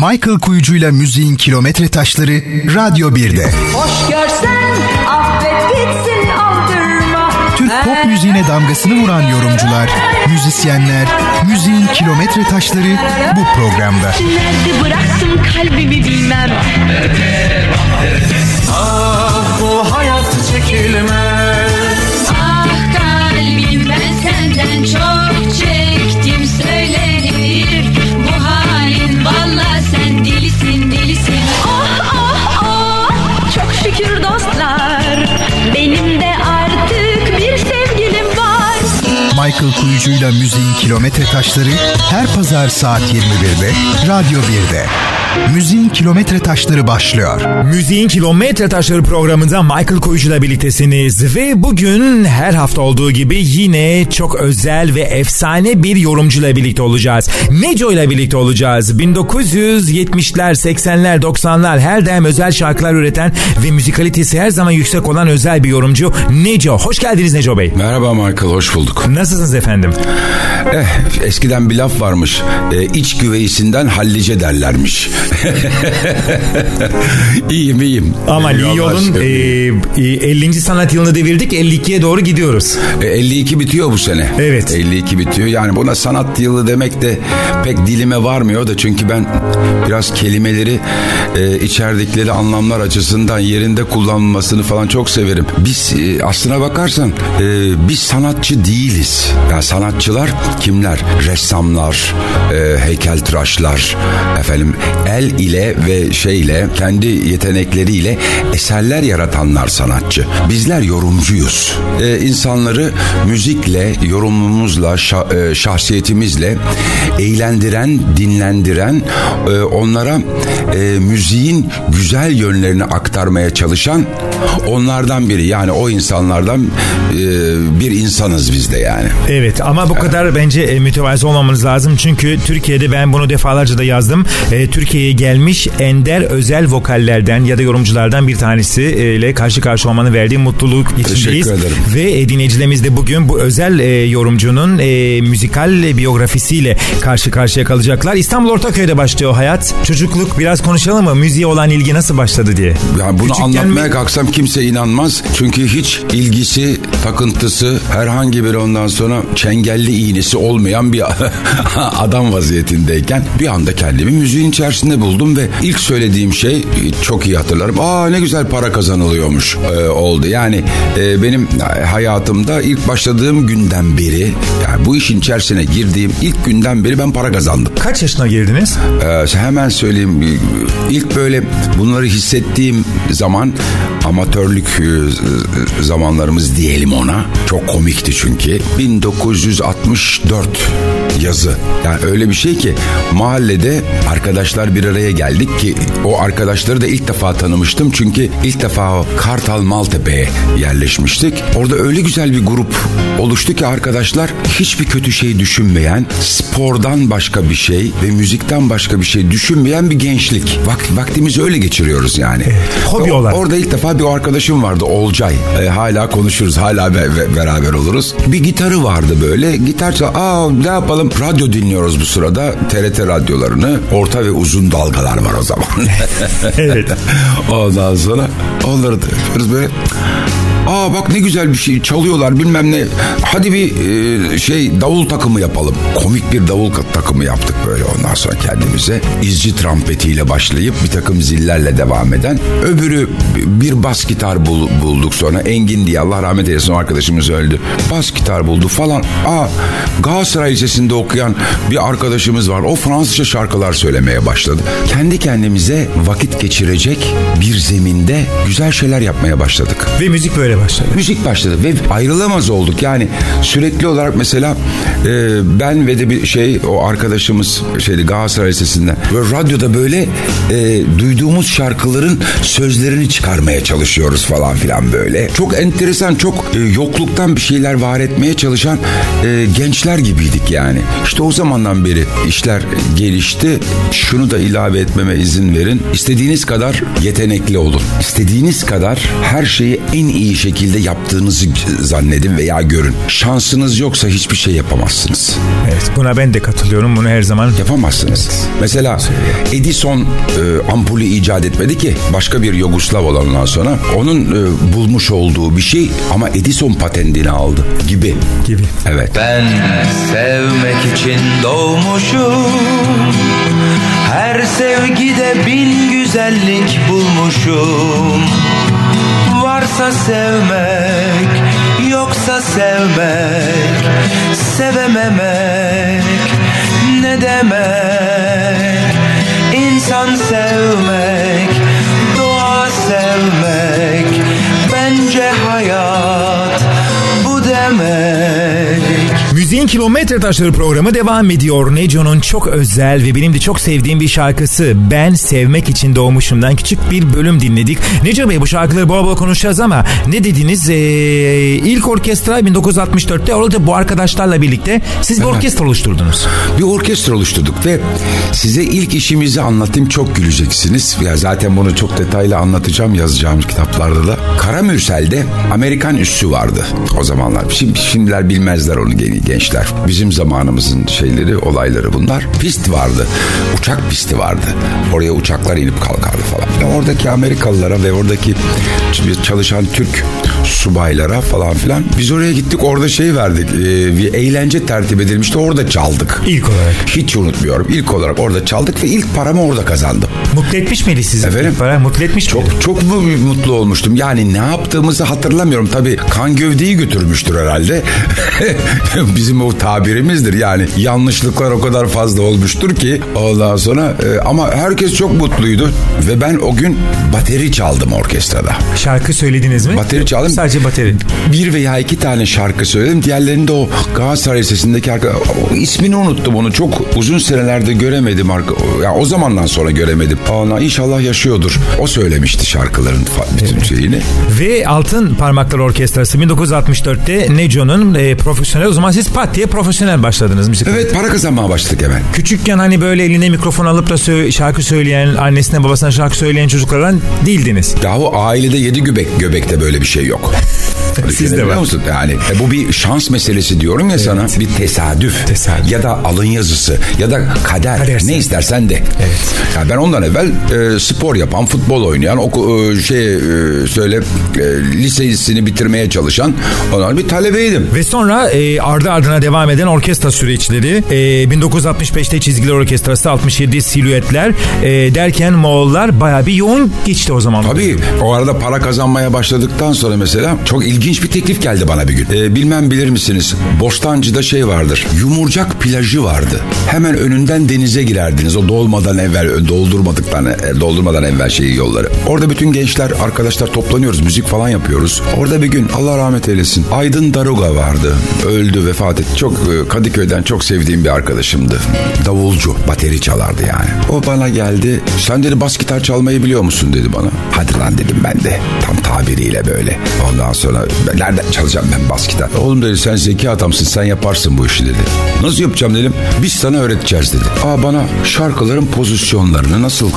Michael Kuyucu'yla müziğin kilometre taşları Radyo 1'de. Hoş görsen affet gitsin aldırma. Türk pop müziğine damgasını vuran yorumcular, müzisyenler, müziğin kilometre taşları bu programda. Nerede bıraktım kalbimi bilmem. Ah bu hayat çekilmez Ah kalbim ben senden çok çektim Benim de Michael Kuyucu'yla müziğin kilometre taşları her pazar saat 21'de Radyo 1'de. Müziğin kilometre taşları başlıyor. Müziğin Kilometre Taşları programında Michael Koyucu'la birliktesiniz ve bugün her hafta olduğu gibi yine çok özel ve efsane bir yorumcuyla birlikte olacağız. Neco ile birlikte olacağız. 1970'ler, 80'ler, 90'lar her daim özel şarkılar üreten ve müzikalitesi her zaman yüksek olan özel bir yorumcu Neco. Hoş geldiniz Neco Bey. Merhaba Michael, hoş bulduk. Nasılsınız efendim? Eh, eskiden bir laf varmış. E, iç güveysinden hallice derlermiş. iyiyim iyiyim. Aman iyi Eyvallah olun. seveyim. Ee, e, 50. sanat yılını devirdik. 52'ye doğru gidiyoruz. E, 52 bitiyor bu sene. Evet. 52 bitiyor. Yani buna sanat yılı demek de pek dilime varmıyor da çünkü ben biraz kelimeleri e, içerdikleri anlamlar açısından yerinde kullanılmasını falan çok severim. Biz e, aslına bakarsan e, biz sanatçı değiliz. Yani sanatçılar kimler? Ressamlar, e, heykeltıraşlar, efendim el ile ve şeyle kendi yetenekleriyle eserler yaratanlar sanatçı. Bizler yorumcuyuz. Ee, insanları müzikle, yorumumuzla, şa- e, şahsiyetimizle eğlendiren, dinlendiren, e, onlara e, müziğin güzel yönlerini aktarmaya çalışan onlardan biri. Yani o insanlardan e, bir insanız biz de yani. Evet ama bu kadar bence e, mütevazı olmamanız lazım. Çünkü Türkiye'de ben bunu defalarca da yazdım. E, Türkiye'ye gelmiş ender özel vokallerden ya da yorumculardan bir tanesi e, ile karşı karşı olmanın verdiği mutluluk içindeyiz. Ederim. Ve e, dinleyicilerimiz de bugün bu özel e, yorumcunun e, müzikal biyografisiyle karşı karşıya kalacaklar. İstanbul Ortaköy'de başlıyor hayat. Çocukluk biraz konuşalım mı? Müziğe olan ilgi nasıl başladı diye. Yani bunu Küçükken anlatmaya mi- kalksam kimse inanmaz. Çünkü hiç ilgisi, takıntısı, herhangi bir ondan sonra çengelli iğnesi olmayan bir adam vaziyetindeyken bir anda kendimi müziğin içerisinde buldum ve ilk söylediğim şey çok iyi hatırlarım. Aa ne güzel para kazanılıyormuş e, oldu. Yani e, benim hayatımda ilk başladığım günden beri yani bu işin içerisine girdiğim ilk günden beri ben para kazandım. Kaç yaşına girdiniz? Ee, hemen söyleyeyim. İlk böyle bunları hissettiğim zaman amatörlük e, zamanlarımız diyelim ona. Çok komikti çünkü. 1964 yazı. Yani öyle bir şey ki mahallede arkadaşlar bir araya geldik ki o arkadaşları da ilk defa tanımıştım. Çünkü ilk defa Kartal Maltepe'ye yerleşmiştik. Orada öyle güzel bir grup oluştu ki arkadaşlar hiçbir kötü şey düşünmeyen, spordan başka bir şey ve müzikten başka bir şey düşünmeyen bir gençlik. Vakt, vaktimizi öyle geçiriyoruz yani. hobi olarak. Orada ilk defa bir arkadaşım vardı Olcay. E, hala konuşuruz, hala be- be- beraber oluruz. Bir gitarı vardı böyle. Gitar çal. Aa ne yapalım? Radyo dinliyoruz bu sırada. TRT radyolarını. Orta ve uzun dalgalar var o zaman. Evet. Ondan sonra onları da yapıyoruz böyle. Aa bak ne güzel bir şey çalıyorlar bilmem ne. Hadi bir e, şey davul takımı yapalım. Komik bir davul takımı yaptık böyle ondan sonra kendimize. İzci trampetiyle başlayıp bir takım zillerle devam eden. Öbürü bir bas gitar bul- bulduk sonra. Engin diye Allah rahmet eylesin o arkadaşımız öldü. Bas gitar buldu falan. Aa Galatasaray Lisesi'nde okuyan bir arkadaşımız var. O Fransızca şarkılar söylemeye başladı. Kendi kendimize vakit geçirecek bir zeminde güzel şeyler yapmaya başladık. Ve müzik böyle başladı. Müzik başladı ve ayrılamaz olduk. Yani sürekli olarak mesela e, ben ve de bir şey o arkadaşımız şeydi Galatasaray Lisesi'nde böyle radyoda böyle e, duyduğumuz şarkıların sözlerini çıkarmaya çalışıyoruz falan filan böyle. Çok enteresan, çok e, yokluktan bir şeyler var etmeye çalışan e, gençler gibiydik yani. İşte o zamandan beri işler gelişti. Şunu da ilave etmeme izin verin. İstediğiniz kadar yetenekli olun. İstediğiniz kadar her şeyi en iyi şekilde yaptığınızı zannedin veya görün. Şansınız yoksa hiçbir şey yapamazsınız. Evet buna ben de katılıyorum. Bunu her zaman Yapamazsınız. Mesela Edison e, ampulü icat etmedi ki başka bir Yugoslav olandan sonra onun e, bulmuş olduğu bir şey ama Edison patentini aldı gibi. gibi. Evet. Ben sevmek için doğmuşum Her sevgide bin güzellik bulmuşum Varsa sevmek Yoksa sevmek Sevememek Ne demek? İnsan sevmek Müziğin Kilometre Taşları programı devam ediyor. Neco'nun çok özel ve benim de çok sevdiğim bir şarkısı Ben Sevmek için Doğmuşum'dan küçük bir bölüm dinledik. Neco Bey bu şarkıları bol bol konuşacağız ama ne dediniz? Ee, ilk orkestra 1964'te orada bu arkadaşlarla birlikte siz bir Evet. orkestra oluşturdunuz. Bir orkestra oluşturduk ve size ilk işimizi anlatayım çok güleceksiniz. Ya zaten bunu çok detaylı anlatacağım yazacağım kitaplarda da. Karamürsel'de Amerikan üssü vardı o zamanlar. Şimdi, şimdiler bilmezler onu gen- gençler. Bizim zamanımızın şeyleri, olayları bunlar. Pist vardı. Uçak pisti vardı. Oraya uçaklar inip kalkardı falan. Ve oradaki Amerikalılara ve oradaki çalışan Türk subaylara falan filan. Biz oraya gittik orada şey verdik. e, bir eğlence tertip edilmişti orada çaldık. İlk olarak. Hiç unutmuyorum. İlk olarak orada çaldık ve ilk paramı orada kazandım. Mutlu etmiş miydi sizi? Efendim? Para mutlu etmiş miydi? Çok çok mu mutlu olmuştum. Yani ne yaptığımızı hatırlamıyorum. Tabii kan gövdeyi götürmüştür herhalde. Bizim o tabirimizdir. Yani yanlışlıklar o kadar fazla olmuştur ki ondan sonra e, ama herkes çok mutluydu ve ben o gün bateri çaldım orkestrada. Şarkı söylediniz mi? Bateri çaldım. Sadece bateri. Bir veya iki tane şarkı söyledim. Diğerlerinde o Galatasaray sesindeki arka, o ismini unuttum onu. Çok uzun senelerde göremedim. Arka, ya o zamandan sonra göremedim. Ona inşallah yaşıyordur. O söylemişti şarkıların bütün şeyini. Ve Altın Parmaklar Orkestrası 1964'te Neco'nun e, profesyonel o zaman siz pat diye profesyonel başladınız müzik. Evet para kazanmaya başladık hemen. Küçükken hani böyle eline mikrofon alıp da sö- şarkı söyleyen, annesine babasına şarkı söyleyen çocuklardan değildiniz. Yahu ailede yedi göbek göbekte böyle bir şey yok. Sizde Düşünebiliyor var. musun? Yani e, bu bir şans meselesi diyorum ya sana. Bir tesadüf. Tesadüf. Ya da alın yazısı. Ya da kader. Kader ne istersen de. Evet. Ya ben ondan evvel e, spor yapan, futbol oynayan, oku, e, şey e, söyle e, lisesini bitirmeye çalışan onlar bir talebeydim. Ve sonra e, ardı ardına devam eden orkestra süreçleri e, 1965'te Çizgiler Orkestrası 67 Silüetler e, derken Moğollar baya bir yoğun geçti o zaman. Tabii o arada para kazanmaya başladıktan sonra mesela çok ilginç bir teklif geldi bana bir gün. Ee, bilmem bilir misiniz? Bostancı'da şey vardır. Yumurcak plajı vardı. Hemen önünden denize girerdiniz. O dolmadan evvel, doldurmadıktan, e, doldurmadan evvel şeyi yolları. Orada bütün gençler, arkadaşlar toplanıyoruz. Müzik falan yapıyoruz. Orada bir gün Allah rahmet eylesin. Aydın Daruga vardı. Öldü, vefat etti. Çok e, Kadıköy'den çok sevdiğim bir arkadaşımdı. Davulcu, bateri çalardı yani. O bana geldi. Sen dedi bas gitar çalmayı biliyor musun dedi bana. Hadi lan dedim ben de. Tam tabiriyle böyle. Ondan sonra ben nereden çalacağım ben bas gitar? Oğlum dedi sen zeki adamsın sen yaparsın bu işi dedi. Nasıl yapacağım dedim. Biz sana öğreteceğiz dedi. Aa bana şarkıların pozisyonlarını nasıl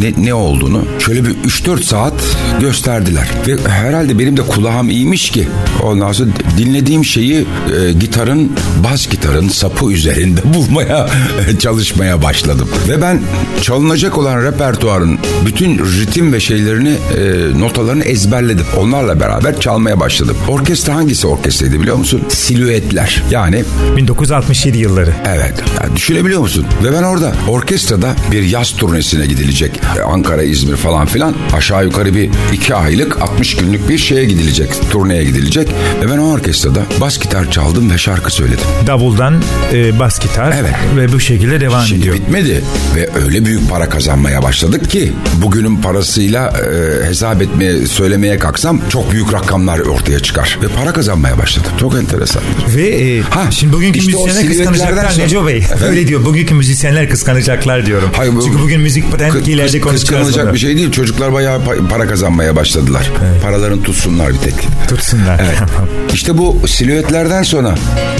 ne, ne olduğunu şöyle bir 3-4 saat gösterdiler. Ve herhalde benim de kulağım iyiymiş ki ondan sonra dinlediğim şeyi e, gitarın bas gitarın sapı üzerinde bulmaya çalışmaya başladım. Ve ben çalınacak olan repertuarın bütün ritim ve şeylerini e, notalarını ezberledim. Onlarla beraber çalmaya başladım. Orkestra hangisi orkestraydı biliyor musun? Silüetler. Yani 1967 yılları. Evet. Yani düşünebiliyor musun? Ve ben orada orkestrada bir yaz turnesine gidilecek. E, Ankara, İzmir falan filan. Aşağı yukarı bir iki aylık 60 günlük bir şeye gidilecek. Turneye gidilecek. Ve ben o orkestrada bas gitar çaldım ve şarkı söyledim. Davuldan e, bas gitar Evet. ve bu şekilde devam Şimdi ediyor. bitmedi ve öyle büyük para kazanmaya başladık ki bugünün parasıyla e, hesap etmeye söylemeye kalksam çok büyük rakamlar ortaya çıkar. Ve para kazanmaya başladı. Çok enteresan. Ve e, Ha, şimdi bugünkü işte müzisyenler kıskanacaklar sonra- Neco Bey. Efendim? Öyle diyor. Bugünkü müzisyenler kıskanacaklar diyorum. Hayır, bu- Çünkü bugün müzik patentlerde kıs- konuşacağız. Kıskanılacak bunu. bir şey değil. Çocuklar bayağı pa- para kazanmaya başladılar. Paraların tutsunlar bir tek. Tutsunlar. Evet. İşte bu silüetlerden sonra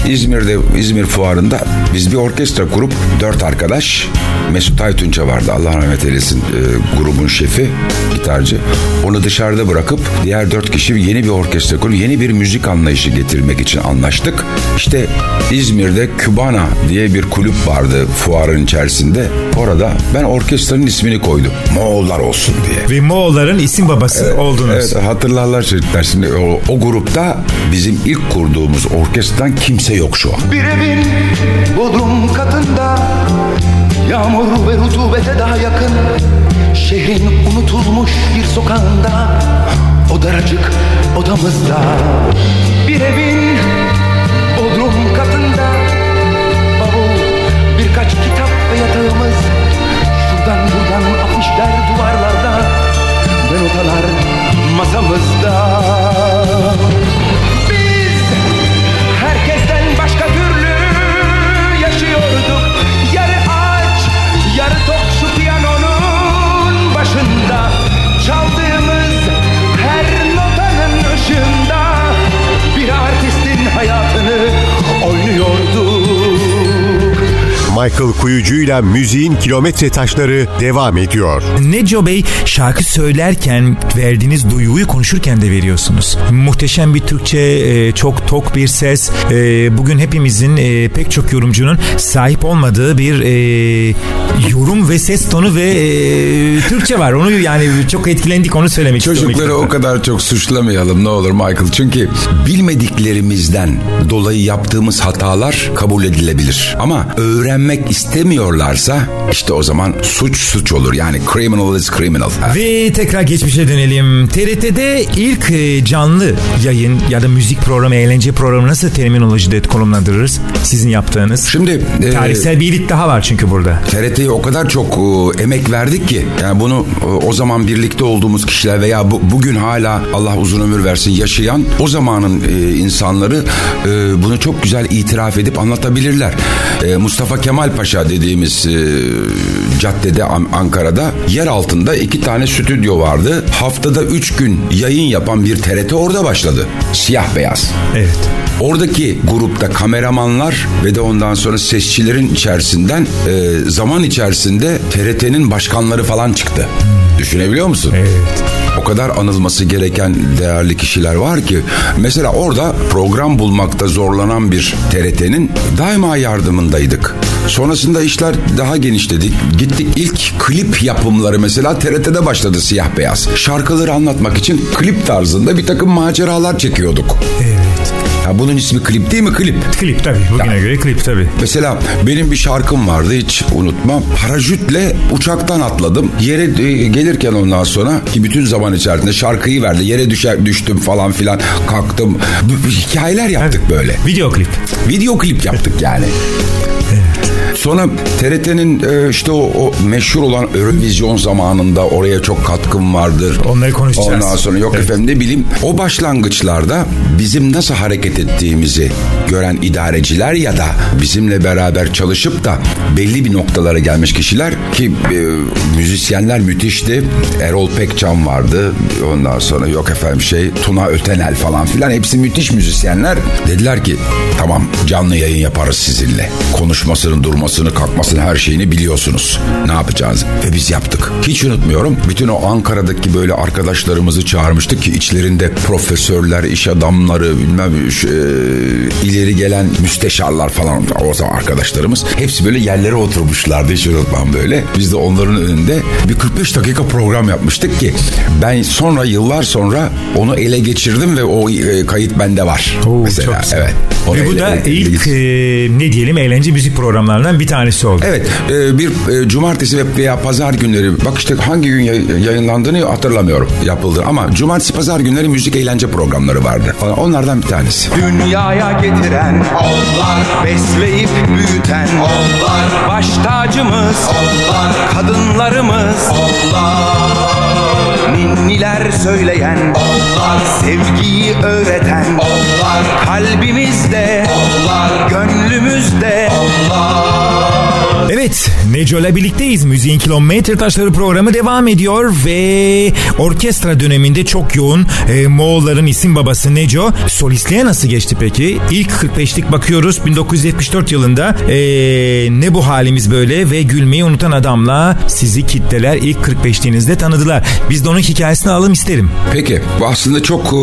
İzmir'de İzmir fuarında biz bir orkestra kurup dört arkadaş Mesut Aytunça vardı Allah rahmet eylesin e, grubun şefi gitarcı onu dışarıda bırakıp diğer dört kişi yeni bir orkestra kurup yeni bir müzik anlayışı getirmek için anlaştık. İşte İzmir'de Kübana diye bir kulüp vardı fuarın içerisinde. Orada ben orkestranın ismini koydum. Moğollar olsun diye. Ve Moğolların isim babası oldunuz. Evet hatırlarlar çocuklar. Şimdi o, o grupta bizim ilk kurduğumuz orkestradan kimse yok şu an. Bir evin bodrum katında Yağmur ve rutubete daha yakın. Şehrin unutulmuş bir sokağında O daracık odamızda. Bir evin bodrum katında Bavul birkaç kitap ve yatağımız. Şuradan buradan afişler duvarlarda Ve notalar masamızda Michael Kuyucu'yla müziğin kilometre taşları devam ediyor. Neco Bey şarkı söylerken verdiğiniz duyguyu konuşurken de veriyorsunuz. Muhteşem bir Türkçe, e, çok tok bir ses. E, Bugün hepimizin e, pek çok yorumcunun sahip olmadığı bir yorum ve ses tonu ve Türkçe var. Onu yani çok etkilendik onu söylemek istiyorum. Çocukları o kadar çok suçlamayalım ne olur Michael. Çünkü bilmediklerimizden dolayı yaptığımız hatalar kabul edilebilir. Ama öğrenmek istemiyorlarsa işte o zaman suç suç olur. Yani criminal is criminal. Ve tekrar geçmişe dönelim. TRT'de ilk e, canlı yayın ya da müzik programı, eğlence programı nasıl terminolojide konumlandırırız? Sizin yaptığınız. Şimdi e, Tarihsel bir ilik daha var çünkü burada. TRT'ye o kadar çok e, emek verdik ki yani bunu e, o zaman birlikte olduğumuz kişiler veya bu, bugün hala Allah uzun ömür versin yaşayan o zamanın e, insanları e, bunu çok güzel itiraf edip anlatabilirler. E, Mustafa Kemal Paşa dediğimiz e, caddede An- Ankara'da yer altında iki tane stüdyo vardı. Haftada üç gün yayın yapan bir TRT orada başladı. Siyah beyaz. Evet. Oradaki grupta kameramanlar ve de ondan sonra sesçilerin içerisinden e, zaman içerisinde TRT'nin başkanları falan çıktı. Düşünebiliyor musun? Evet. O kadar anılması gereken değerli kişiler var ki mesela orada program bulmakta zorlanan bir TRT'nin daima yardımındaydık. Sonrasında işler daha genişledi. Gittik ilk klip yapımları mesela TRT'de başladı siyah beyaz. Şarkıları anlatmak için klip tarzında bir takım maceralar çekiyorduk. Evet. Ya bunun ismi klip değil mi klip? Klip tabii. Bugüne Ya. göre klip tabii. Mesela benim bir şarkım vardı hiç unutmam. Paraşütle uçaktan atladım. Yere e, gelirken ondan sonra ki bütün zaman içerisinde şarkıyı verdi. Yere düşer, düştüm falan filan kalktım. Bu Hikayeler yaptık böyle. Video klip. Video klip yaptık yani. Sonra TRT'nin e, işte o, o meşhur olan Eurovision zamanında oraya çok katkım vardır. Onları konuşacağız. Ondan sonra yok Evet. efendim ne bileyim o başlangıçlarda bizim nasıl hareket ettiğimizi gören idareciler ya da bizimle beraber çalışıp da belli bir noktalara gelmiş kişiler ki e, müzisyenler müthişti. Erol Pekcan vardı. Ondan sonra yok efendim şey Tuna Ötenel falan filan hepsi müthiş müzisyenler. Dediler ki tamam canlı yayın yaparız sizinle. Konuşmasının durmasını kalkmasını her şeyini biliyorsunuz. Ne yapacağız? Ve biz yaptık. Hiç unutmuyorum. Bütün o Ankara'daki böyle arkadaşlarımızı çağırmıştık ki içlerinde profesörler, iş adamları, bilmem şu, e, ileri gelen müsteşarlar falan o zaman arkadaşlarımız. Hepsi böyle yerlere oturmuşlardı hiç unutmam böyle. Biz de onların önünde bir 45 dakika program yapmıştık ki ben sonra yıllar sonra onu ele geçirdim ve o e, kayıt bende var. Oo, mesela. çok güzel. Evet. Onu Ve bu ele- da ele- ilk ele- e, ne diyelim eğlence müzik programlarından bir tanesi oldu. Evet e, bir e, cumartesi ve- veya pazar günleri bak işte hangi gün yay- yayınlandığını hatırlamıyorum yapıldı ama cumartesi pazar günleri müzik eğlence programları vardı. Falan. Onlardan bir tanesi. Dünyaya getiren onlar Besleyip büyüten onlar Baş tacımız onlar Kadınlarımız onlar Ninni maniler söyleyen Onlar sevgiyi öğreten Onlar kalbimizde Onlar gönlümüzde Onlar Evet, Neco'la birlikteyiz. Müziğin Kilometre Taşları programı devam ediyor ve orkestra döneminde çok yoğun e, Moğolların isim babası Neco. Solistliğe nasıl geçti peki? İlk 45'lik bakıyoruz 1974 yılında e, Ne Bu Halimiz Böyle ve Gülmeyi Unutan Adam'la sizi kitleler ilk 45'liğinizde tanıdılar. Biz de onun hikayesini alalım isterim. Peki aslında çok e,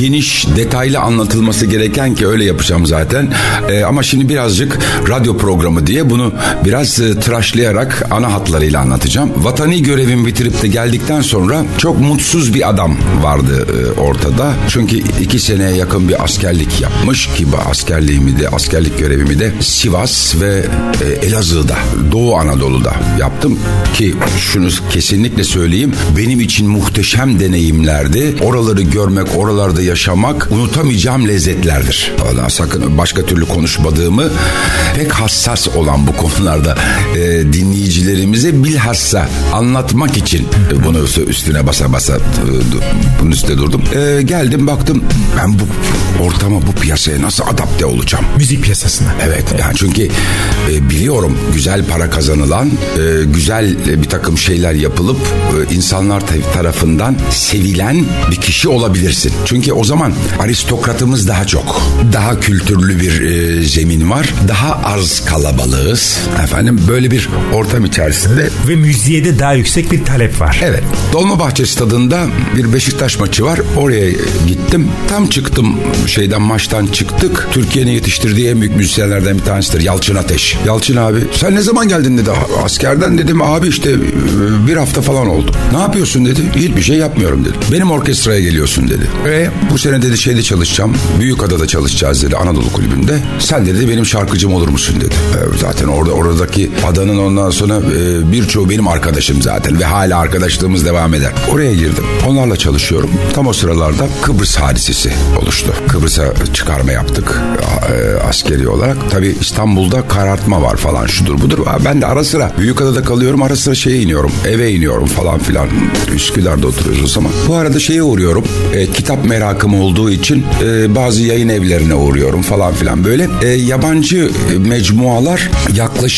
geniş detaylı anlatılması gereken ki öyle yapacağım zaten. E, ama şimdi birazcık radyo programı diye bunu biraz e, tıraşlayarak ana hatlarıyla anlatacağım. Vatani görevimi bitirip de geldikten sonra çok mutsuz bir adam vardı e, ortada. Çünkü iki seneye yakın bir askerlik yapmış ki askerliğimi de askerlik görevimi de Sivas ve e, Elazığ'da Doğu Anadolu'da yaptım ki şunu kesinlikle söyleyeyim benim için muhteşem deneyimlerdi. Oraları görmek, oralarda yaşamak unutamayacağım lezzetlerdir. Valla sakın başka türlü konuşmadığımı pek hassas olan bu konularda e, dinleyicilerimize bilhassa anlatmak için e, bunu üstüne basa basa e, bunun üstüne durdum. E, geldim baktım ben bu ortama bu piyasaya nasıl adapte olacağım? Müzik piyasasına. Evet yani çünkü e, biliyorum güzel para kazanılan, e, güzel e, bir takım şeyler yapılıp e, insanlar ta- tarafından sevilen bir kişi olabilirsin. Çünkü o zaman aristokratımız daha çok. Daha kültürlü bir e, zemin var. Daha az kalabalığız. Efendim böyle bir ortam içerisinde Ve müziğe de daha yüksek bir talep var. Evet. Dolmabahçe stadında bir Beşiktaş maçı var. Oraya gittim. Tam çıktım şeyden maçtan çıktık. Türkiye'nin yetiştirdiği en büyük müzisyenlerden bir tanesidir. Yalçın Ateş. Yalçın abi sen ne zaman geldin dedi. Askerden dedim abi işte e, bir hafta falan oldu. Ne yapıyorsun dedi. Hiçbir şey yapmıyorum dedi. Benim orkestraya geliyorsun dedi. Ve bu sene dedi şeyde çalışacağım. Büyükada'da çalışacağız dedi Anadolu Kulübü'nde. Sen dedi benim şarkıcım olur musun dedi. E, zaten orada oradaki adanın ondan sonra e, birçoğu benim arkadaşım zaten ve hala arkadaşlığımız devam eder. Oraya girdim. Onlarla çalışıyorum. Tam o sıralarda Kıbrıs hadisesi oluştu. Kıbrıs'a çıkarma yaptık e, askeri olarak. Tabii İstanbul'da karartma var falan şudur budur. Ben de ara sıra Büyükada'da kalıyorum. Ara sıra şeye iniyorum. Eve iniyorum falan filan. Üsküdar'da oturuyoruz ama. Bu arada şeye uğruyorum. E, kitap merakım olduğu için e, bazı yayın evlerine uğruyorum falan filan. Böyle e, yabancı mecmualar yaklaşık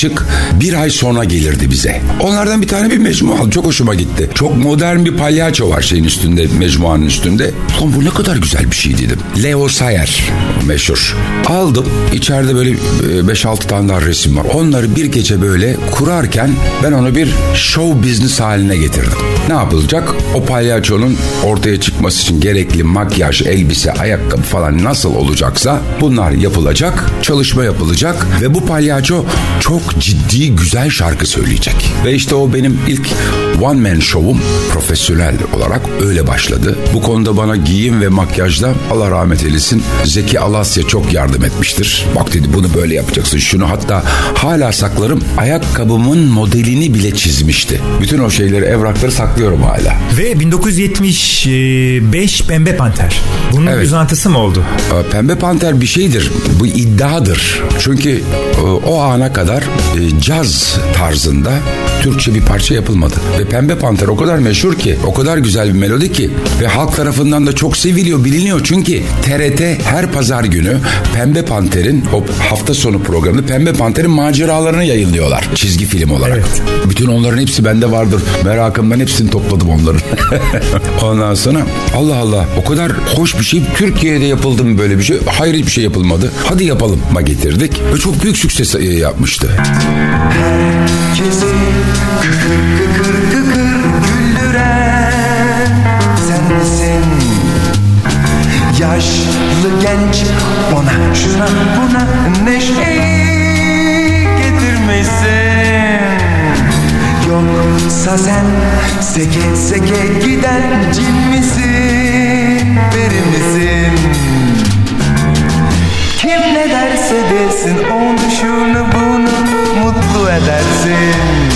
bir ay sonra gelirdi bize. Onlardan bir tane bir mecmua aldım. Çok hoşuma gitti. Çok modern bir palyaço var şeyin üstünde, mecmuanın üstünde. Ulan bu ne kadar güzel bir şey dedim. Leo Sayer meşhur. Aldım. İçeride böyle 5-6 tane daha resim var. Onları bir gece böyle kurarken ben onu bir show business haline getirdim. Ne yapılacak? O palyaçonun ortaya çıkması için gerekli makyaj, elbise, ayakkabı falan nasıl olacaksa bunlar yapılacak, çalışma yapılacak ve bu palyaço çok ciddi güzel şarkı söyleyecek. Ve işte o benim ilk one man show'um profesyonel olarak öyle başladı. Bu konuda bana giyim ve makyajda Allah rahmet eylesin Zeki Alasya çok yardım etmiştir. Bak dedi bunu böyle yapacaksın şunu hatta hala saklarım ayakkabımın modelini bile çizmişti. Bütün o şeyleri evrakları saklıyorum hala. Ve 1975 Pembe Panter. Bunun Evet. uzantısı mı oldu? Ee, Pembe Panter bir şeydir. Bu iddiadır. Çünkü e, o ana kadar e, caz tarzında Türkçe bir parça yapılmadı. Ve Pembe Panter o kadar meşhur ki, o kadar güzel bir melodi ki ve halk tarafından da çok seviliyor, biliniyor. Çünkü TRT her pazar günü Pembe Panter'in o hafta sonu programında Pembe Panter'in maceralarını yayınlıyorlar çizgi film olarak. Evet. Bütün onların hepsi bende vardır. Merakımdan hepsini topladım onların. Ondan sonra Allah Allah o kadar hoş bir şey Türkiye'de yapıldı mı böyle bir şey? Hayır hiçbir şey yapılmadı. Hadi yapalım ma getirdik ve çok büyük sükses e, yapmıştı. Herkesi kıkır kıkır kıkır güldüren sen misin? Yaşlı genç ona şuna buna neşeyi getirmişsin Yoksa sen seke seke giden cin misin? Peri misin? Kim ne derse desin onu şunu bunu mutlu edersin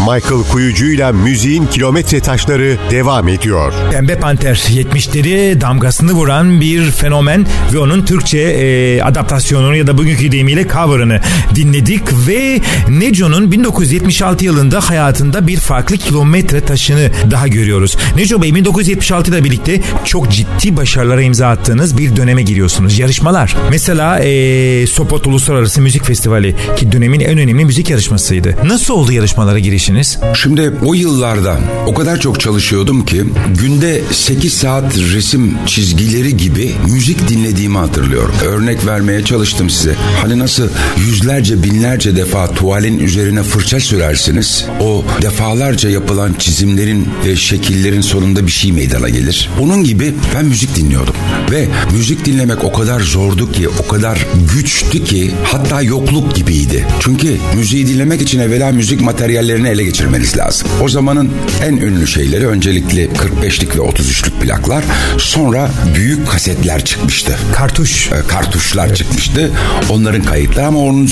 Michael Kuyucuyla müziğin kilometre taşları devam ediyor. Pembe Panter 70'leri damgasını vuran bir fenomen ve onun Türkçe e, adaptasyonunu ya da bugünkü deyimiyle cover'ını dinledik ve Neco'nun 1976 yılında hayatında bir farklı kilometre taşını daha görüyoruz. Neco Bey 1976 ile birlikte çok ciddi başarılara imza attığınız bir döneme giriyorsunuz. Yarışmalar. Mesela e, Sopot Uluslararası Müzik Festivali ki dönemin en önemli müzik yarışmasıydı. Nasıl oldu yarışmalara girişiniz? Şimdi o yıllarda o kadar çok çalışıyordum ki günde 8 saat resim çizgileri gibi müzik dinlediğimi hatırlıyorum. Örnek vermeye çalıştım size. Hani nasıl yüzlerce binlerce defa tuvalin üzerine fırça sürersiniz. O defalarca yapılan çizimlerin ve şekillerin sonunda bir şey meydana gelir. Onun gibi ben müzik dinliyordum. Ve müzik dinlemek o kadar zordu ki, o kadar güçtü ki hatta yokluk gibiydi. Çünkü müziği dinlemek için evvela müzik materyallerini ele geçirmeniz lazım. O zamanın en ünlü şeyleri öncelikle 45'lik ve 33'lük plaklar. Sonra büyük kasetler çıkmıştı. Kartuş. E, kartuşlar çıkmıştı. Onların kayıtları ama onun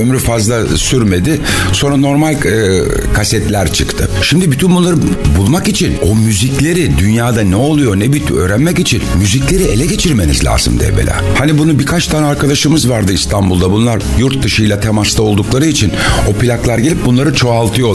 ömrü fazla sürmedi. Sonra normal e, kasetler çıktı. Şimdi bütün bunları bulmak için o müzikleri dünyada ne oluyor ne bitiyor öğrenmek için müzikleri ele geçirmeniz lazım evvela. Hani bunu birkaç tane arkadaşımız vardı İstanbul'da. Bunlar yurt dışıyla temasta oldukları için o plaklar gelip bunları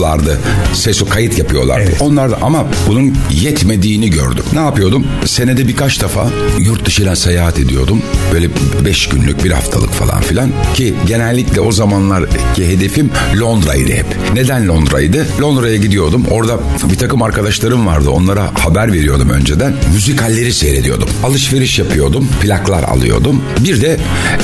çoğaltıyorlardı. Ses kayıt yapıyorlardı. Evet. Onlar da ama bunun yetmediğini gördüm. Ne yapıyordum? Senede birkaç defa yurt dışına seyahat ediyordum. Böyle beş günlük bir haftalık falan filan. Ki genellikle o zamanlar ki hedefim Londra'ydı hep. Neden Londra'ydı? Londra'ya gidiyordum. Orada bir takım arkadaşlarım vardı. Onlara haber veriyordum önceden. Müzikalleri seyrediyordum. Alışveriş yapıyordum. Plaklar alıyordum. Bir de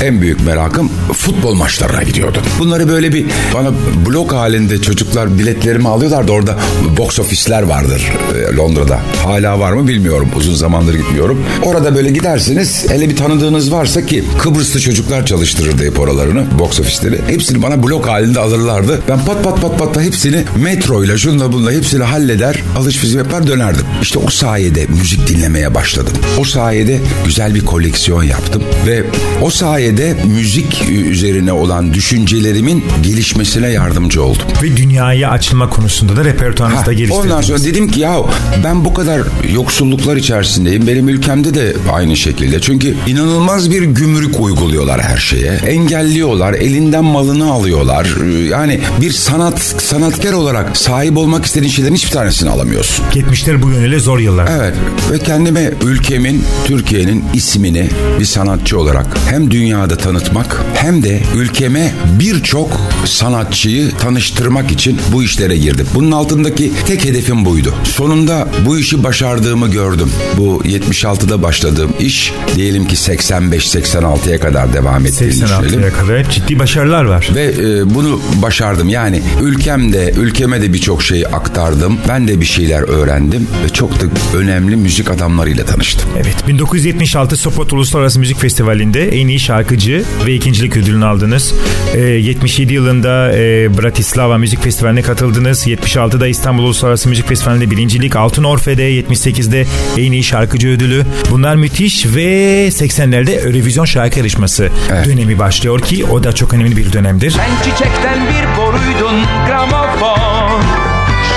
en büyük merakım futbol maçlarına gidiyordum. Bunları böyle bir bana blok halinde çocuklar biletlerimi alıyorlardı. Orada box ofisler vardır e, Londra'da. Hala var mı bilmiyorum. Uzun zamandır gitmiyorum. Orada böyle gidersiniz. Hele bir tanıdığınız varsa ki Kıbrıslı çocuklar çalıştırırdı hep oralarını. Box ofisleri. Hepsini bana blok halinde alırlardı. Ben pat pat pat pat da hepsini metroyla şunla bununla hepsini halleder. Alışveriş yapar dönerdim. İşte o sayede müzik dinlemeye başladım. O sayede güzel bir koleksiyon yaptım. Ve o sayede müzik üzerine olan düşüncelerimin gelişmesine yardımcı oldum. Ve dünyaya açılma konusunda da repertuarınızda geliştirdiniz. Ondan sonra dedim ki ya ben bu kadar yoksulluklar içerisindeyim. Benim ülkemde de aynı şekilde. Çünkü inanılmaz bir gümrük uyguluyorlar her şeye. Engelliyorlar, elinden malını alıyorlar. Yani bir sanat sanatkar olarak sahip olmak istediğin şeylerin hiçbir tanesini alamıyorsun. 70'ler bu yönüyle zor yıllar. Evet ve kendime ülkemin, Türkiye'nin ismini bir sanatçı olarak hem dünyada tanıtmak hem de ülkeme birçok sanatçıyı tanıştırmak için bu işlere girdim. Bunun altındaki tek hedefim buydu. Sonunda bu işi başardığımı gördüm. Bu 76'da başladığım iş diyelim ki 85-86'ya kadar devam ettiğini düşünelim. 86'ya kadar ciddi başarılar var. Ve e, bunu başardım. Yani ülkemde, ülkeme de birçok şeyi aktardım. Ben de bir şeyler öğrendim ve çok da önemli müzik adamlarıyla tanıştım. Evet 1976 Sopot Uluslararası Müzik Festivali'nde en iyi şarkıcı ve ikincilik ödülünü aldınız. Ee, 77 yılında e, Bratislava Müzik Festivali'ne katıldınız. 76'da İstanbul Uluslararası Müzik Festivali'nde birincilik. Altın Orfe'de 78'de en iyi şarkıcı ödülü. Bunlar müthiş ve 80'lerde Eurovision şarkı yarışması Evet. dönemi başlıyor ki o da çok önemli bir dönemdir. Sen çiçekten bir boruydun gramofon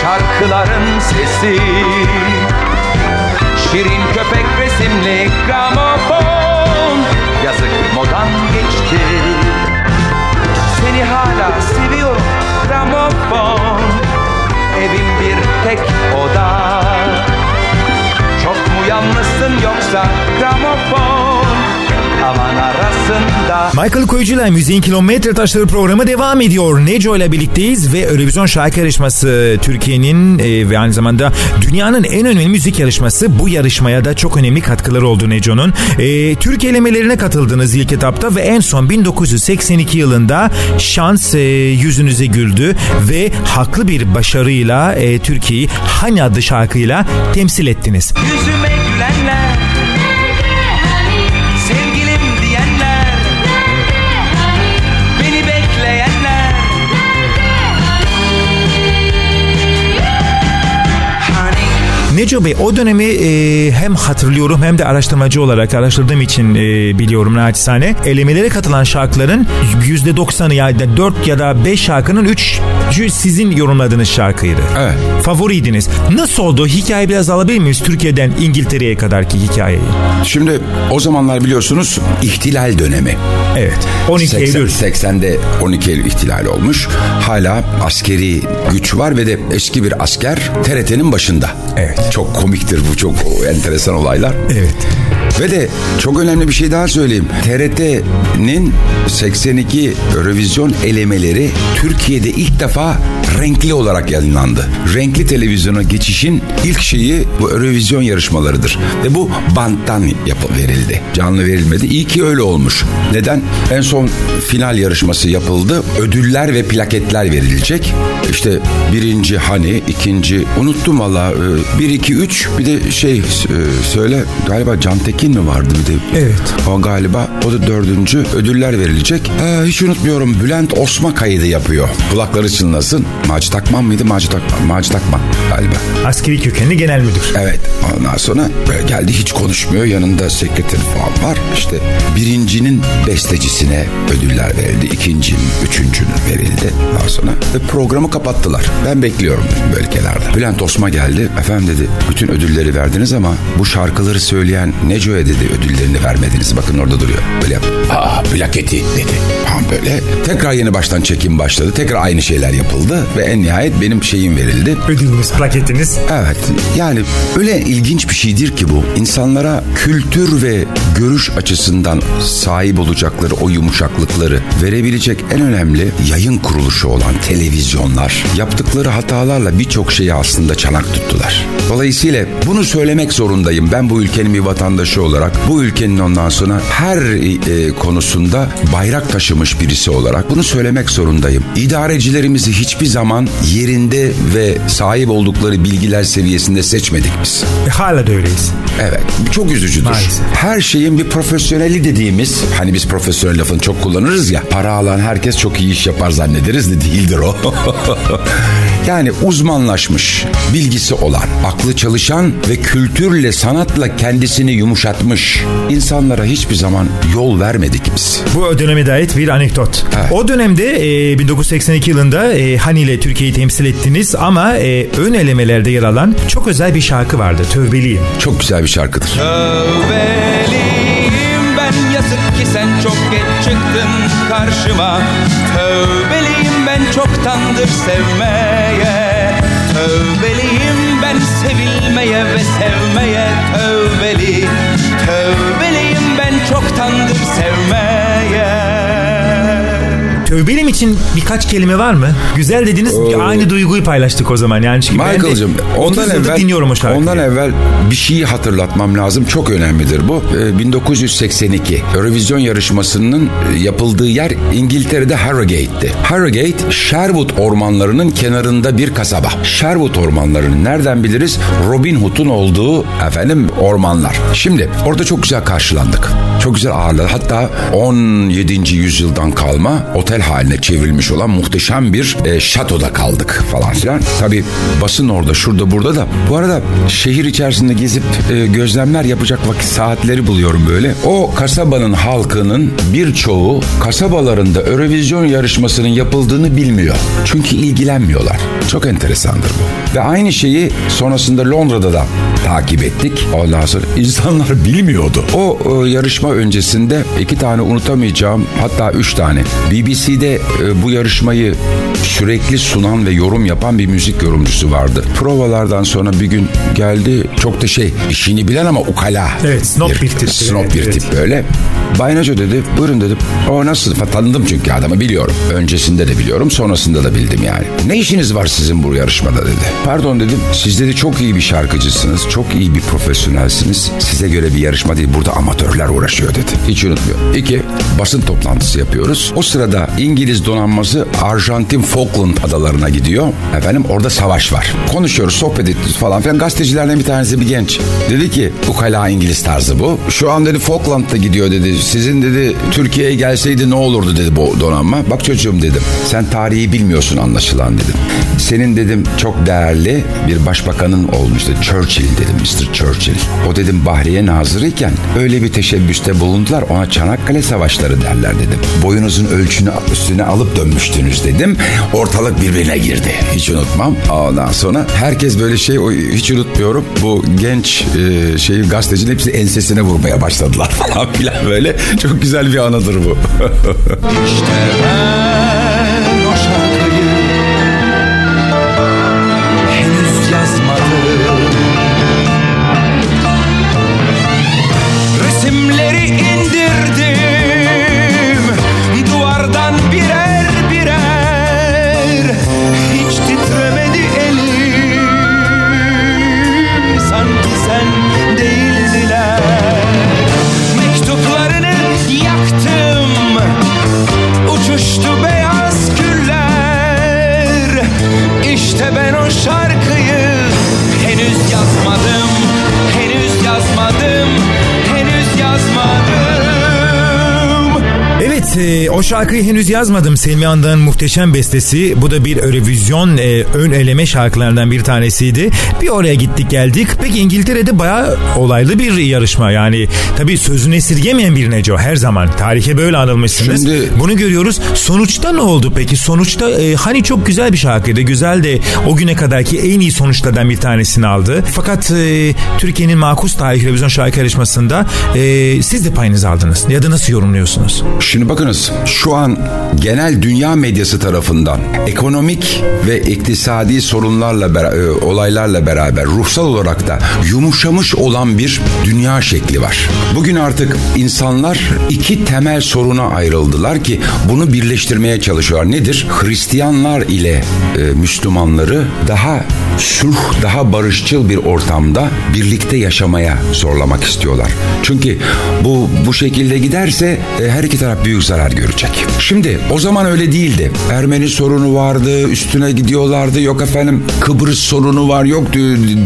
Şarkıların sesi Şirin köpek resimli gramofon Yazık modan geçti Seni hala seviyorum Evim bir tek oda Çok mu yalnızsın yoksa gramofon Aman arasında Michael Koyucu'yla Müziğin Kilometre Taşları programı devam ediyor. Neco ile birlikteyiz ve Eurovision şarkı yarışması Türkiye'nin e, ve aynı zamanda dünyanın en önemli müzik yarışması. Bu yarışmaya da çok önemli katkıları oldu Neco'nun. E, Türk elemelerine katıldınız ilk etapta ve en son 1982 yılında şans e, yüzünüze güldü ve haklı bir başarıyla e, Türkiye'yi Hani adlı şarkıyla temsil ettiniz. Yüzüme gülenler Neco Bey o dönemi e, hem hatırlıyorum hem de araştırmacı olarak araştırdığım için e, biliyorum naçizane. Elemelere katılan şarkıların %90'ı yani 4 ya da 5 şarkının 3 sizin yorumladığınız şarkıydı. Evet. Favoriydiniz. Nasıl oldu? Hikaye biraz alabilir miyiz? Türkiye'den İngiltere'ye kadarki hikayeyi. Şimdi o zamanlar biliyorsunuz ihtilal dönemi. Evet. 12 80 Eylül. 80'de 12 Eylül ihtilali olmuş. Hala askeri güç var ve de eski bir asker TRT'nin başında. Evet. Çok komiktir bu çok enteresan olaylar. Evet. Ve de çok önemli bir şey daha söyleyeyim. TRT'nin 82 revizyon elemeleri Türkiye'de ilk defa renkli olarak yayınlandı. Renkli televizyona geçişin ilk şeyi bu revizyon yarışmalarıdır. Ve bu banttan yapı verildi. Canlı verilmedi. İyi ki öyle olmuş. Neden? En son final yarışması yapıldı. Ödüller ve plaketler verilecek. İşte birinci hani, ikinci unuttum valla. E, biri 2 3 bir de şey e, söyle galiba Can Tekin mi vardı bir de? Evet. O galiba o da dördüncü ödüller verilecek. Ee, hiç unutmuyorum Bülent Osma kaydı yapıyor. Kulakları çınlasın. Macit Akman mıydı? Macit Akman. Macit Akman galiba. Askeri kökenli genel müdür. Evet. Ondan sonra geldi hiç konuşmuyor. Yanında sekreter falan var. İşte birincinin bestecisine ödüller verildi. İkincinin, üçüncünün verildi. Daha sonra ve programı kapattılar. Ben bekliyorum böyle kenarda. Bülent Osma geldi. Efendim dedi bütün ödülleri verdiniz ama bu şarkıları söyleyen Neco'ya dedi ödüllerini vermediniz. Bakın orada duruyor. Böyle yap. Aa plaketi dedi. Tamam böyle. Tekrar yeni baştan çekim başladı. Tekrar aynı şeyler yapıldı ve en nihayet benim şeyim verildi. Ödülünüz, plaketiniz. Evet yani öyle ilginç bir şeydir ki bu. İnsanlara kültür ve görüş açısından sahip olacakları o yumuşaklıkları verebilecek en önemli yayın kuruluşu olan televizyonlar yaptıkları hatalarla birçok şeyi aslında çanak tuttular. Dolayısıyla bunu söylemek zorundayım. Ben bu ülkenin bir vatandaşı olarak bu ülkenin ondan sonra her e, konusunda bayrak taşımış birisi olarak bunu söylemek zorundayım. İdarecilerimizi hiçbir zaman yerinde ve sahip oldukları bilgiler seviyesinde seçmedik biz. E, hala da öyleyiz. Evet. Çok üzücüdür. Maalesef. Her şeyin bir profesyoneli dediğimiz hani biz profesyonel lafını çok kullanırız ya. Para alan herkes çok iyi iş yapar zannederiz de değildir o. yani uzmanlaşmış, bilgisi olan, aklı çalışan ve kültürle sanatla kendisini yumuşatmış insanlara hiçbir zaman yol vermedik biz. Bu döneme ait bir anekdot. Evet. O dönemde e, 1982 yılında e, Hani ile Türkiye'yi temsil ettiniz ama e, ön elemelerde yer alan çok özel bir şarkı vardı. Tövbeliyim. Çok güzel bir şarkıdır. Tövbeliyim ben yazık ki sen çok geç çıktın karşıma Tövbeliyim ben çoktandır sevmeye. Tövbeliyim ben sevilmeye ve sevmeye. Tövbeli Tövbeliyim ben çoktandır sevmeye Tövbelim için birkaç kelime var mı? Güzel dediniz. Aynı duyguyu paylaştık o zaman. Yani çünkü Michael'cığım 30 ondan evvel dinliyorum o şarkıyı. ondan evvel bir şeyi hatırlatmam lazım. Çok önemlidir bu. Ee, 1982 Eurovision yarışmasının e, yapıldığı yer İngiltere'de Harrogate'ti. Harrogate Sherwood ormanlarının kenarında bir kasaba. Sherwood ormanlarını nereden biliriz? Robin Hood'un olduğu efendim ormanlar. Şimdi orada çok güzel karşılandık. Çok güzel ağırladı. Hatta 17. yüzyıldan kalma otel haline çevrilmiş olan muhteşem bir e, şatoda kaldık falan filan. Tabii basın orada şurada burada da. Bu arada şehir içerisinde gezip e, gözlemler yapacak vakit saatleri buluyorum böyle. O kasabanın halkının birçoğu kasabalarında Eurovision yarışmasının yapıldığını bilmiyor. Çünkü ilgilenmiyorlar. Çok enteresandır bu. Ve aynı şeyi sonrasında Londra'da da takip ettik. Ondan sonra insanlar bilmiyordu. O e, yarışma öncesinde iki tane unutamayacağım hatta üç tane. BBC'de e, bu yarışmayı sürekli sunan ve yorum yapan bir müzik yorumcusu vardı. Provalardan sonra bir gün geldi çok da şey işini bilen ama ukala. Evet, snob bir tip. Snob Evet, bir evet. tip böyle. Bay dedi buyurun dedim. O nasıl tanıdım çünkü adamı biliyorum. Öncesinde de biliyorum sonrasında da bildim yani. Ne işiniz var sizin bu yarışmada dedi. Pardon dedim siz dedi çok iyi bir şarkıcısınız. Çok çok iyi bir profesyonelsiniz. Size göre bir yarışma değil burada amatörler uğraşıyor dedi. Hiç unutmuyor. İki basın toplantısı yapıyoruz. O sırada İngiliz donanması Arjantin Falkland adalarına gidiyor. Efendim orada savaş var. Konuşuyoruz sohbet ediyoruz falan filan. Gazetecilerden bir tanesi bir genç. Dedi ki ukala İngiliz tarzı bu. Şu an dedi Falkland'da gidiyor dedi. Sizin dedi Türkiye'ye gelseydi ne olurdu dedi bu donanma. Bak çocuğum dedim. Sen tarihi bilmiyorsun anlaşılan dedim. Senin dedim çok değerli bir başbakanın olmuştu. Churchill dedim Mr. Churchill. O dedim Bahriye Nazırıyken öyle bir teşebbüste bulundular ona Çanakkale Savaşları derler dedim. Boyunuzun ölçünü üstüne alıp dönmüştünüz dedim. Ortalık birbirine girdi. Hiç unutmam. Ondan sonra herkes böyle şey hiç unutmuyorum. Bu genç e, şey gazetecinin hepsi ensesine vurmaya başladılar falan filan böyle. Çok güzel bir anıdır bu. İşte ben şarkıyı henüz yazmadım. Selmi Andağ'ın muhteşem bestesi. Bu da bir Eurovision e, ön eleme şarkılarından bir tanesiydi. Bir oraya gittik geldik. Peki İngiltere'de bayağı olaylı bir yarışma. Yani tabii sözünü esirgemeyen bir Neco her zaman. Tarihe böyle anılmışsınız. Şimdi- Bunu görüyoruz. Sonuçta ne oldu peki? Sonuçta e, hani çok güzel bir şarkıydı. Güzel de o güne kadarki en iyi sonuçlardan bir tanesini aldı. Fakat e, Türkiye'nin makus tarih Eurovision şarkı yarışmasında e, siz de payınızı aldınız. Ya da nasıl yorumluyorsunuz? Şimdi bakınız şu an genel dünya medyası tarafından ekonomik ve iktisadi sorunlarla e, olaylarla beraber ruhsal olarak da yumuşamış olan bir dünya şekli var. Bugün artık insanlar iki temel soruna ayrıldılar ki bunu birleştirmeye çalışıyorlar. Nedir? Hristiyanlar ile e, Müslümanları daha sulh, daha barışçıl bir ortamda birlikte yaşamaya zorlamak istiyorlar. Çünkü bu bu şekilde giderse e, her iki taraf büyük zarar görecek. Şimdi o zaman öyle değildi. Ermeni sorunu vardı, üstüne gidiyorlardı. Yok efendim Kıbrıs sorunu var, yok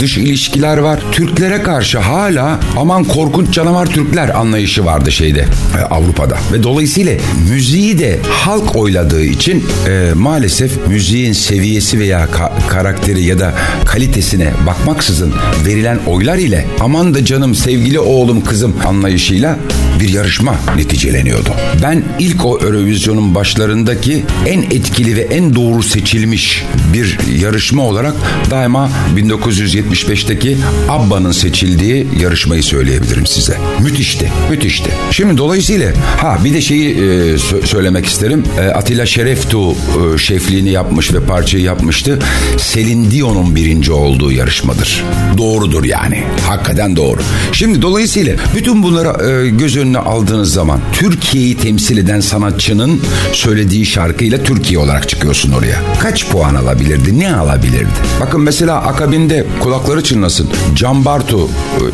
dış ilişkiler var. Türklere karşı hala aman korkunç canavar Türkler anlayışı vardı şeyde e, Avrupa'da. Ve dolayısıyla müziği de halk oyladığı için e, maalesef müziğin seviyesi veya ka- karakteri ya da kalitesine bakmaksızın verilen oylar ile aman da canım sevgili oğlum kızım anlayışıyla bir yarışma neticeleniyordu. Ben ilk o Eurovision'un başlarındaki en etkili ve en doğru seçilmiş bir yarışma olarak daima 1975'teki ABBA'nın seçildiği yarışmayı söyleyebilirim size. Müthişti, müthişti. Şimdi dolayısıyla ha bir de şeyi e, sö- söylemek isterim. E, Atilla Şereftu e, şefliğini yapmış ve parçayı yapmıştı. Selin Dion'un birinci olduğu yarışmadır. Doğrudur yani. Hakikaten doğru. Şimdi dolayısıyla bütün bunları e, göz önüne aldığınız zaman Türkiye'yi temsil eden sanatçının söylediği şarkıyla Türkiye olarak çıkıyorsun oraya. Kaç puan alabilirdi? Ne alabilirdi? Bakın mesela akabinde kulakları çınlasın. Can Bartu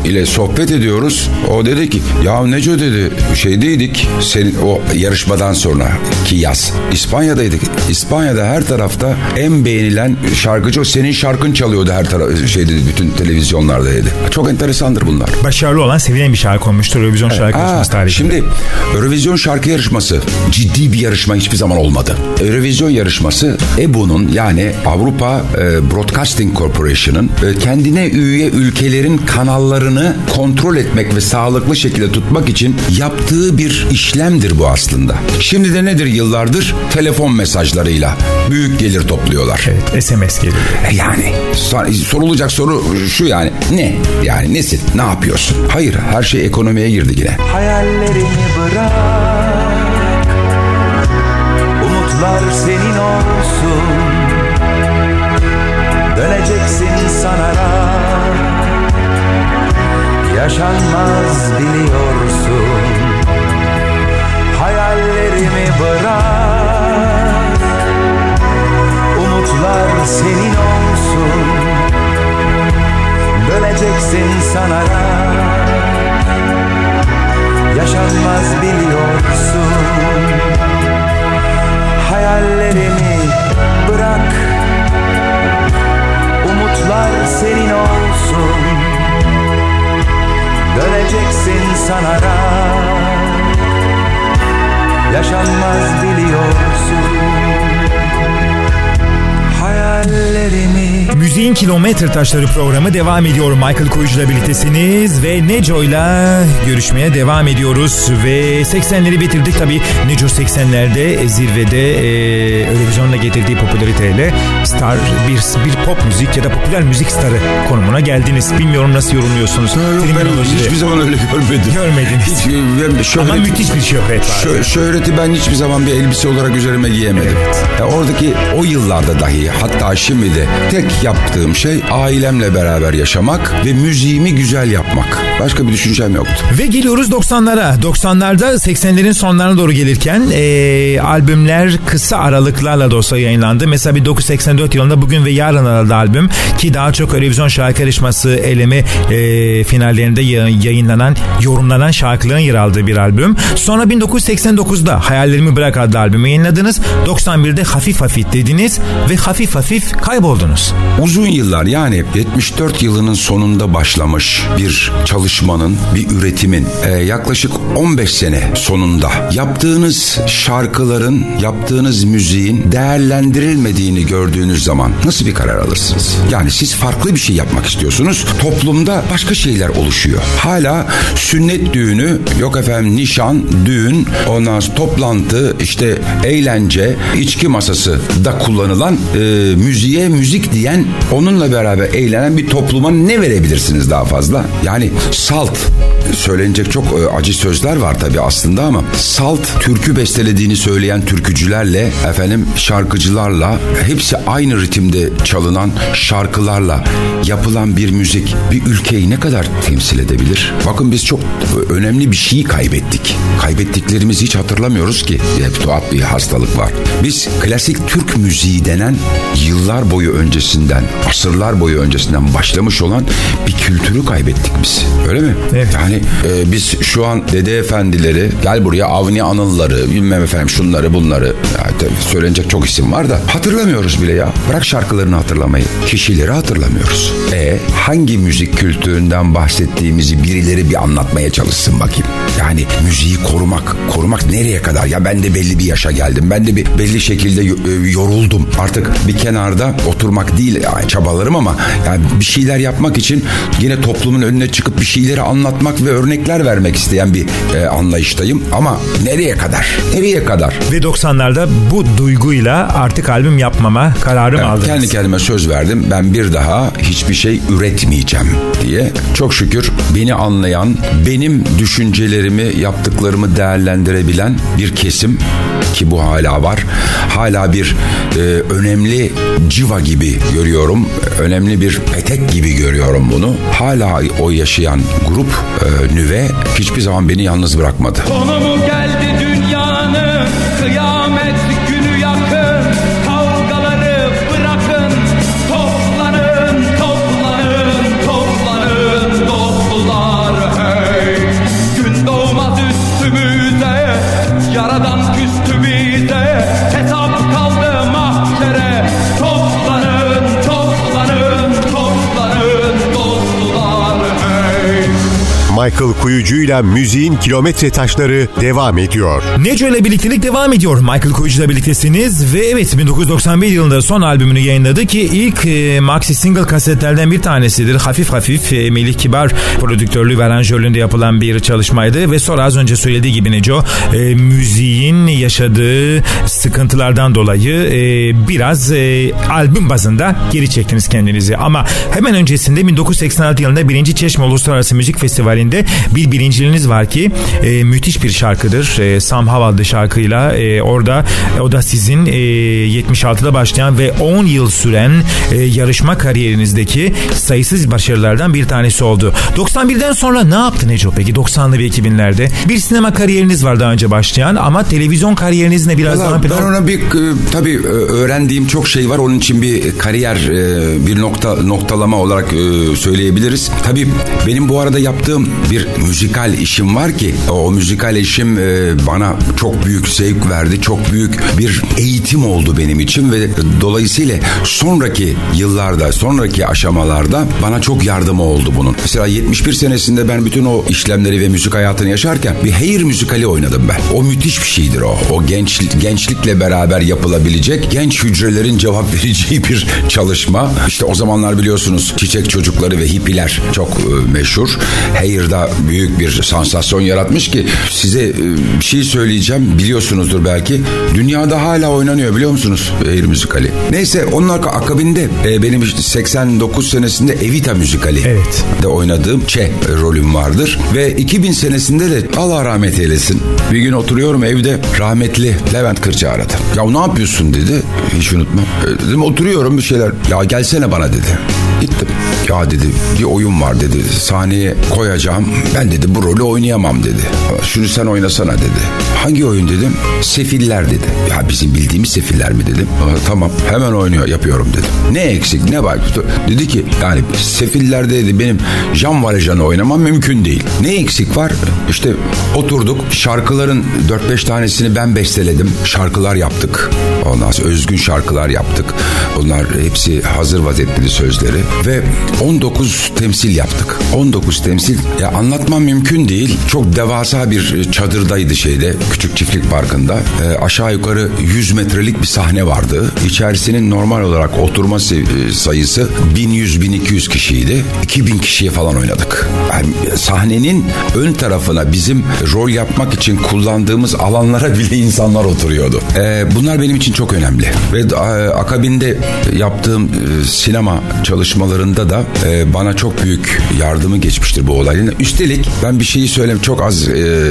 e, ile sohbet ediyoruz. O dedi ki ya Neco dedi şeydeydik senin o yarışmadan sonra ki yaz. İspanya'daydık. İspanya'da her tarafta en beğenilen şarkıcı o senin şarkın çalıyordu her taraf şeyde bütün televizyonlarda dedi. Çok enteresandır bunlar. Başarılı olan sevilen bir şarkı olmuştur Eurovision şarkı Tarihinde. Şimdi Eurovision şarkı yarışması ciddi bir yarışma hiçbir zaman olmadı. Eurovision yarışması EBU'nun yani Avrupa e, Broadcasting Corporation'ın e, kendine üye ülkelerin kanallarını kontrol etmek ve sağlıklı şekilde tutmak için yaptığı bir işlemdir bu aslında. Şimdi de nedir yıllardır? Telefon mesajlarıyla büyük gelir topluyorlar. Evet, SMS geliyor. E Yani sor- sorulacak soru şu yani ne? Yani nesin? Ne yapıyorsun? Hayır her şey ekonomiye girdi yine. Hayallerini bırak. Umutlar senin olsun. Döneceksin sanarak. Yaşanmaz biliyorsun. Hayallerimi bırak. Umutlar senin olsun. Döneceksin sanarak Yaşanmaz biliyorsun. Hayallerimi bırak. Umutlar senin olsun. Döneceksin sanarak Yaşanmaz biliyorsun Hayallerimi Müziğin Kilometre Taşları programı devam ediyor. Michael Koyucu'la birliktesiniz ve Neco'yla görüşmeye devam ediyoruz. Ve 80'leri bitirdik tabii. Neco 80'lerde zirvede e, Eurovision'la getirdiği popülariteyle star bir, bir pop müzik ya da popüler müzik starı konumuna geldiniz. Bilmiyorum nasıl yorumluyorsunuz. Yok, ben hiçbir zaman öyle görmedim. Görmediniz. Hiç, ben şöhret, Ama müthiş bir şöhret var. Şö- şöhreti ben hiçbir zaman bir elbise olarak üzerime giyemedim. Ya oradaki o yıllarda dahi hatta şimdi de tek yaptığım şey ailemle beraber yaşamak ve müziğimi güzel yapmak. Başka bir düşüncem yoktu. Ve geliyoruz 90'lara. 90'larda 80'lerin sonlarına doğru gelirken e, albümler kısa aralıklarla da olsa yayınlandı. Mesela 1984 yılında Bugün ve Yarın adlı albüm ki daha çok Eurovision şarkı yarışması eleme e, finallerinde ya- yayınlanan, yorumlanan şarkıların yer aldığı bir albüm. Sonra 1989'da Hayallerimi Bırak adlı albümü yayınladınız. 91'de Hafif Hafif dediniz ve hafif hafif kayboldunuz. Uzun yıllar yani 74 yılının sonunda başlamış bir çalışmanın, bir üretimin e, yaklaşık 15 sene sonunda yaptığınız şarkıların, yaptığınız müziğin değerlendirilmediğini gördüğünüz zaman nasıl bir karar alırsınız? Yani siz farklı bir şey yapmak istiyorsunuz. Toplumda başka şeyler oluşuyor. Hala sünnet düğünü, yok efendim nişan, düğün, ondan toplantı, işte eğlence, içki masası da kullanılan e, müziğe müzik diyen, onunla beraber eğlenen bir topluma ne verebilirsiniz daha fazla? Yani salt, söylenecek çok e, acı sözler var tabii aslında ama salt türkü bestelediğini söyleyen türkücülerle efendim şarkıcılarla hepsi aynı ritimde çalınan şarkılarla yapılan bir müzik bir ülkeyi ne kadar temsil edebilir? Bakın biz çok önemli bir şeyi kaybettik. Kaybettiklerimizi hiç hatırlamıyoruz ki. Hep tuhaf bir hastalık var. Biz klasik Türk müziği denen yıllar boyu öncesinden, asırlar boyu öncesinden başlamış olan bir kültürü kaybettik biz. Öyle mi? Evet. Yani e, biz şu an dede efendileri gel buraya Avni Anılları bilmem efendim şunları bunları ya, tabii söylenecek çok isim var da hatırlamıyoruz bile ya. Bırak şarkılarını hatırlamayı. Kişileri hatırlamıyoruz. E hangi müzik kültüründen bahsettiğimizi birileri bir anlatmaya çalışsın bakayım. Yani müziği korumak, korumak nereye kadar? Ya ben de belli bir yaşa geldim. Ben de bir belli şekilde e, yoruldum. Artık bir kenarda oturmak değil yani çabalarım ama yani bir şeyler yapmak için yine toplumun önüne çıkıp bir şeyleri anlatmak ve örnekler vermek isteyen bir e, anlayıştayım. Ama nereye kadar? Nereye kadar? Ve 90'larda bu duyguyla artık albüm yapmama kararım Evet, aldınız. kendi kendime söz verdim. Ben bir daha hiçbir şey üretmeyeceğim diye. Çok şükür beni anlayan, benim düşüncelerimi, yaptıklarımı değerlendirebilen bir kesim ki bu hala var. Hala bir e, önemli civa gibi görüyorum. Önemli bir petek gibi görüyorum bunu. Hala o yaşayan grup e, Nüve hiçbir zaman beni yalnız bırakmadı. Sonu geldi Michael Kuyucu'yla müziğin kilometre taşları devam ediyor. Neco ile birliktelik devam ediyor. Michael Koyucu ile birliktesiniz ve evet 1991 yılında son albümünü yayınladı ki ilk e, maxi single kasetlerden bir tanesidir. Hafif hafif e, Melih Kibar prodüktörlüğü ve aranjörlüğünde yapılan bir çalışmaydı ve sonra az önce söylediği gibi Neco e, müziğin yaşadığı sıkıntılardan dolayı e, biraz e, albüm bazında geri çektiniz kendinizi. Ama hemen öncesinde 1986 yılında 1. Çeşme Uluslararası Müzik Festivali'nde bir birinciliğiniz var ki e, müthiş bir şarkıdır. E, Sam Haval'dı şarkıyla e, orada e, o da sizin e, 76'da başlayan ve 10 yıl süren e, yarışma kariyerinizdeki sayısız başarılardan bir tanesi oldu. 91'den sonra ne yaptı Neco peki 90'lı ve 2000'lerde? Bir sinema kariyeriniz var daha önce başlayan ama televizyon kariyerinizle biraz daha Valla plan- ben ona bir e, tabii e, öğrendiğim çok şey var. Onun için bir kariyer bir nokta noktalama olarak söyleyebiliriz. Tabii benim bu arada yaptığım bir müzikal işim var ki o müzikal işim e, bana çok büyük zevk verdi. Çok büyük bir eğitim oldu benim için ve dolayısıyla sonraki yıllarda, sonraki aşamalarda bana çok yardımı oldu bunun. Mesela 71 senesinde ben bütün o işlemleri ve müzik hayatını yaşarken bir Hair müzikali oynadım ben. O müthiş bir şeydir o. O genç gençlikle beraber yapılabilecek genç hücrelerin cevap vereceği bir çalışma. İşte o zamanlar biliyorsunuz çiçek çocukları ve hippiler çok e, meşhur. Hair'da büyük bir sansasyon yaratmış ki size e, bir şey söyleyeceğim biliyorsunuzdur belki. Dünyada hala oynanıyor biliyor musunuz Hair müzikali. Neyse onun ak- akabinde e, benim işte 89 senesinde Evita müzikali Evet. de oynadığım Çe rolüm vardır. Ve 2000 senesinde de Allah rahmet eylesin. Bir gün oturuyorum evde rahmetli Levent Kırcı aradı. Ya ne yapıyorsun dedi. Hiç unutmam. E, Dedim oturuyorum bir şeyler. Ya gelsene bana dedi. Gittim. Ya dedi bir oyun var dedi. Sahneye koyacağım. Ben dedi bu rolü oynayamam dedi. Şunu sen oynasana dedi. Hangi oyun dedim. Sefiller dedi. Ya bizim bildiğimiz sefiller mi dedim. "Aa, tamam hemen oynuyor yapıyorum dedim. Ne eksik ne var? Dedi ki yani sefillerde dedi benim Jean Valjean'ı oynamam mümkün değil. Ne eksik var? İşte oturduk şarkıların 4-5 tanesini ben besteledim. Şarkılar yaptık. Ondan sonra özgün şarkılar yaptık. Bunlar hepsi hazır vaziyetli sözleri. Ve 19 temsil yaptık. 19 temsil ya anlatmam mümkün değil. Çok devasa bir çadırdaydı şeyde. Küçük çiftlik parkında. E, aşağı yukarı 100 metrelik bir sahne vardı. İçerisinin normal olarak oturma se- sayısı 1100-1200 kişiydi. 2000 kişiye falan oynadık. Yani sahnenin ön tarafına bizim rol yapmak için kullandığımız alanlara bile insanlar oturuyordu. E, bunlar benim için çok önemli. Ve e, akabinde yaptığım e, sinema çalışmalarında da e, bana çok büyük yardımı geçmiştir bu olayın. Üstelik ben bir şeyi söyleyeyim çok az e,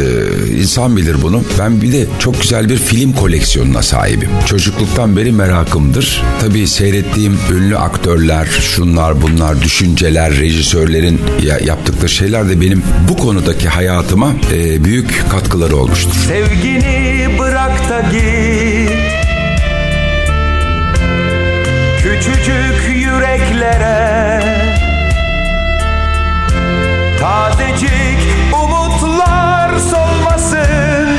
insan bilir bunu. Ben bir de çok güzel bir film koleksiyonuna sahibim. Çocukluktan beri merakımdır. Tabii seyrettiğim ünlü aktörler, şunlar bunlar, düşünceler, rejisörlerin ya- yaptıkları şeyler de benim bu konudaki hayatıma e, büyük katkıları olmuştur. Sevgini bırak da git. Küçücük yüreklere. Tazecik umutlar solmasın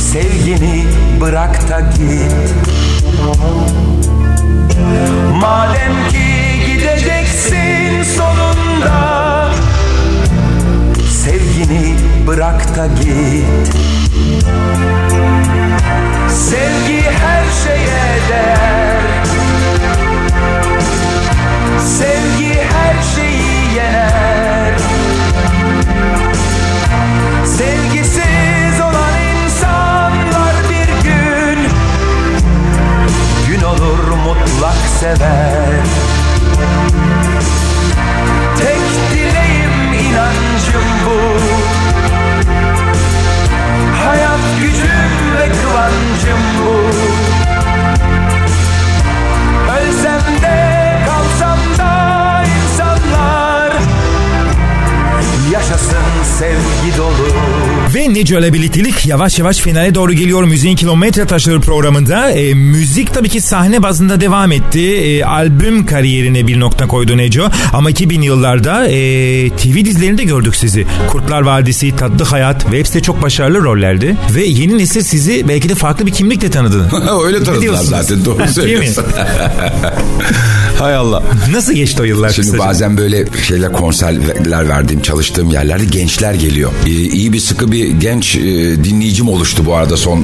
Sevgini bırak da git. Madem ki gideceksin sonunda Sevgini bırak da git. Sevgi her şeye değer Birliktelik yavaş yavaş finale doğru geliyor Müziğin Kilometre Taşları programında. E, müzik tabii ki sahne bazında devam etti. E, albüm kariyerine bir nokta koydu Neco. Ama 2000 yıllarda e, TV dizilerinde gördük sizi. Kurtlar Vadisi, Tatlı Hayat hepsi de çok başarılı rollerdi. Ve yeni nesil sizi belki de farklı bir kimlikle tanıdı. Öyle tanıdılar zaten doğru söylüyorsun. Hay Allah. Nasıl geçti o yıllar Şimdi kısaca? bazen böyle şeyler konserler verdiğim çalıştığım yerlerde gençler geliyor. Ee, iyi bir sıkı bir bir genç e, dinleyicim oluştu bu arada son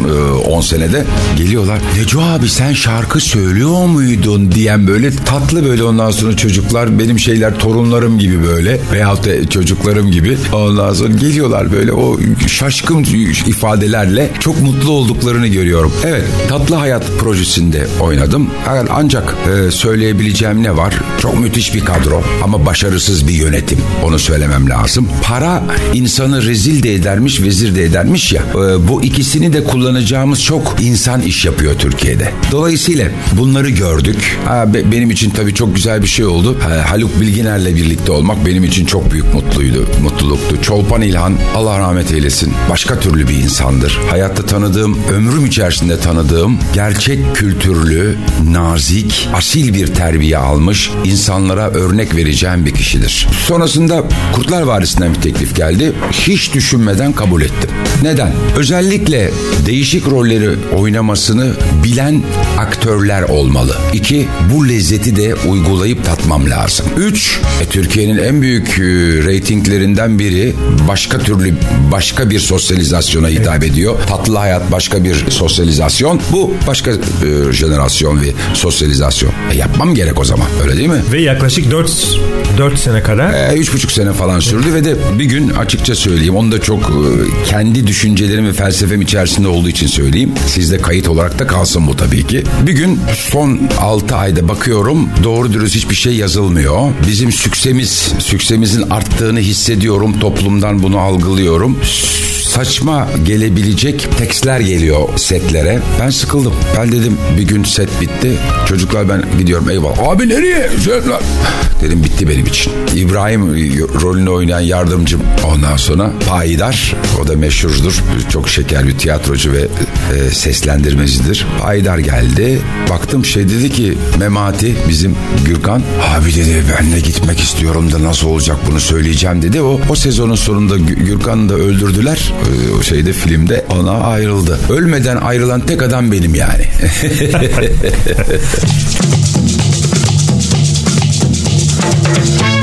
10 senede. Geliyorlar. Neco abi sen şarkı söylüyor muydun diyen böyle tatlı böyle ondan sonra çocuklar benim şeyler torunlarım gibi böyle veyahut da çocuklarım gibi ondan sonra geliyorlar böyle o şaşkın ifadelerle çok mutlu olduklarını görüyorum. Evet Tatlı Hayat projesinde oynadım. Ancak e, söyleyebileceğim ne var? Çok müthiş bir kadro ama başarısız bir yönetim. Onu söylemem lazım. Para insanı rezil de edermiş, vezir de edermiş ya. E, bu ikisini de kullanacağımız çok insan iş yapıyor Türkiye'de. Dolayısıyla bunları gördük. Ha, be, benim için tabii çok güzel bir şey oldu. Ha, Haluk Bilginer'le birlikte olmak benim için çok büyük mutluydu, mutluluktu. Çolpan İlhan Allah rahmet eylesin. Başka türlü bir insandır. Hayatta tanıdığım, ömrüm içerisinde tanıdığım gerçek kültürlü, nazik, asil bir terbiye almış, insanlara örnek vereceğim bir kişidir. Sonrasında Kurtlar Vadisi'nden bir teklif geldi. Hiç düşünmeden kabul ettim. Neden? Özellikle değişik rolleri oynamasını bilen aktörler olmalı. İki, bu lezzeti de uygulayıp tatmam lazım. Üç, e, Türkiye'nin en büyük e, reytinglerinden biri başka türlü başka bir sosyalizasyona hitap ediyor. Tatlı hayat başka bir sosyalizasyon. Bu başka e, jenerasyon ve sosyalizasyon. E, yapmam gerek o zaman. Öyle değil mi? Ve yaklaşık 4 4 sene kadar. E, üç buçuk sene falan sürdü ve de bir gün açıkça söyleyeyim. Onu da çok e, kendi düşüncelerim ve felsefem içerisinde olduğu için söyleyeyim. Sizde kayıt olarak da kalsın bu tabii ki. Bir gün son 6 ayda bakıyorum doğru dürüst hiçbir şey yazılmıyor. Bizim süksemiz, süksemizin arttığını hissediyorum. Toplumdan bunu algılıyorum saçma gelebilecek tekstler geliyor setlere. Ben sıkıldım. Ben dedim bir gün set bitti. Çocuklar ben gidiyorum eyvallah. Abi nereye? Setler. Dedim bitti benim için. İbrahim rolünü oynayan yardımcım ondan sonra Payidar. O da meşhurdur. Çok şeker bir tiyatrocu ve e, seslendirmecidir. Payidar geldi. Baktım şey dedi ki Memati bizim Gürkan. Abi dedi ben de gitmek istiyorum da nasıl olacak bunu söyleyeceğim dedi. O, o sezonun sonunda Gürkan'ı da öldürdüler. E, o şeyde filmde ona ayrıldı. Ölmeden ayrılan tek adam benim yani.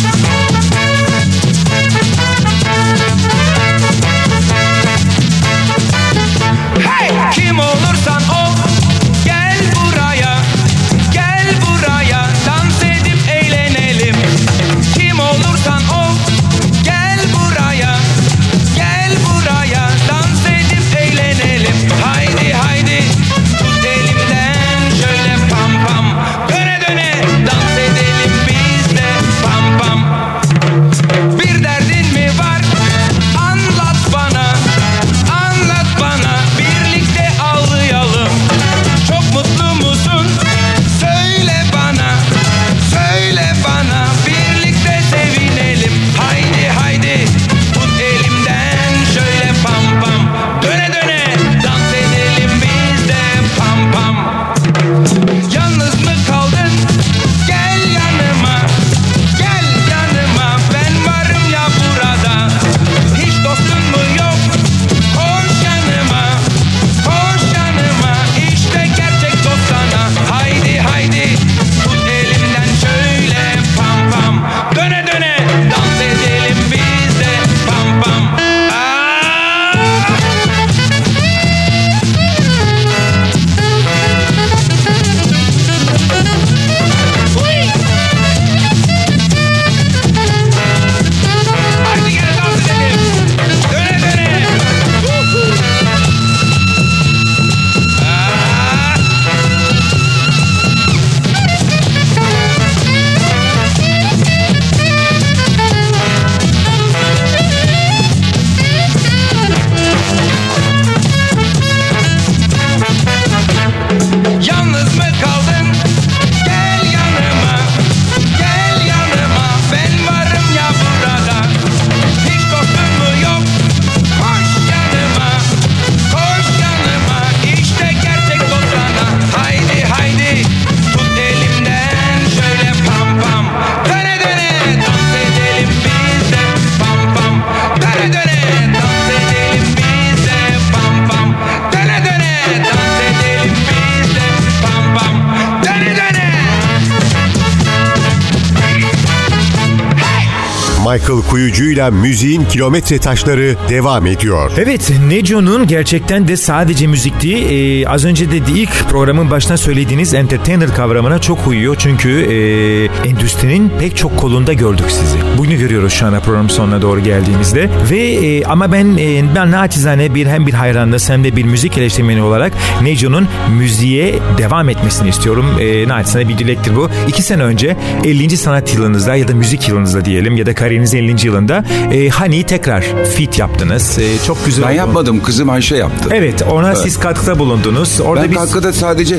Kuyucu'yla Müziğin Kilometre Taşları devam ediyor. Evet Neco'nun gerçekten de sadece müzikti. Ee, az önce de ilk programın başına söylediğiniz entertainer kavramına çok uyuyor. Çünkü e, endüstrinin pek çok kolunda gördük sizi. Bugünü görüyoruz şu anda programın sonuna doğru geldiğimizde. Ve e, ama ben e, ben naçizane bir hem bir hayranınız hem de bir müzik eleştirmeni olarak Neco'nun müziğe devam etmesini istiyorum. E, naçizane bir dilektir bu. İki sene önce 50. sanat yılınızda ya da müzik yılınızda diyelim ya da kariyerinizin 50. yılında e, Hani'yi tekrar fit yaptınız. E, çok güzel Ben oldu. yapmadım kızım Ayşe yaptı. Evet ona siz katkıda bulundunuz. Orada Ben biz... katkıda sadece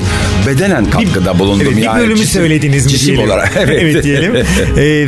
bedenen katkıda bulundum. Evet, bir yani bölümü cisim- söylediniz mi Cisim diyelim. olarak. Evet. diyelim. Ee,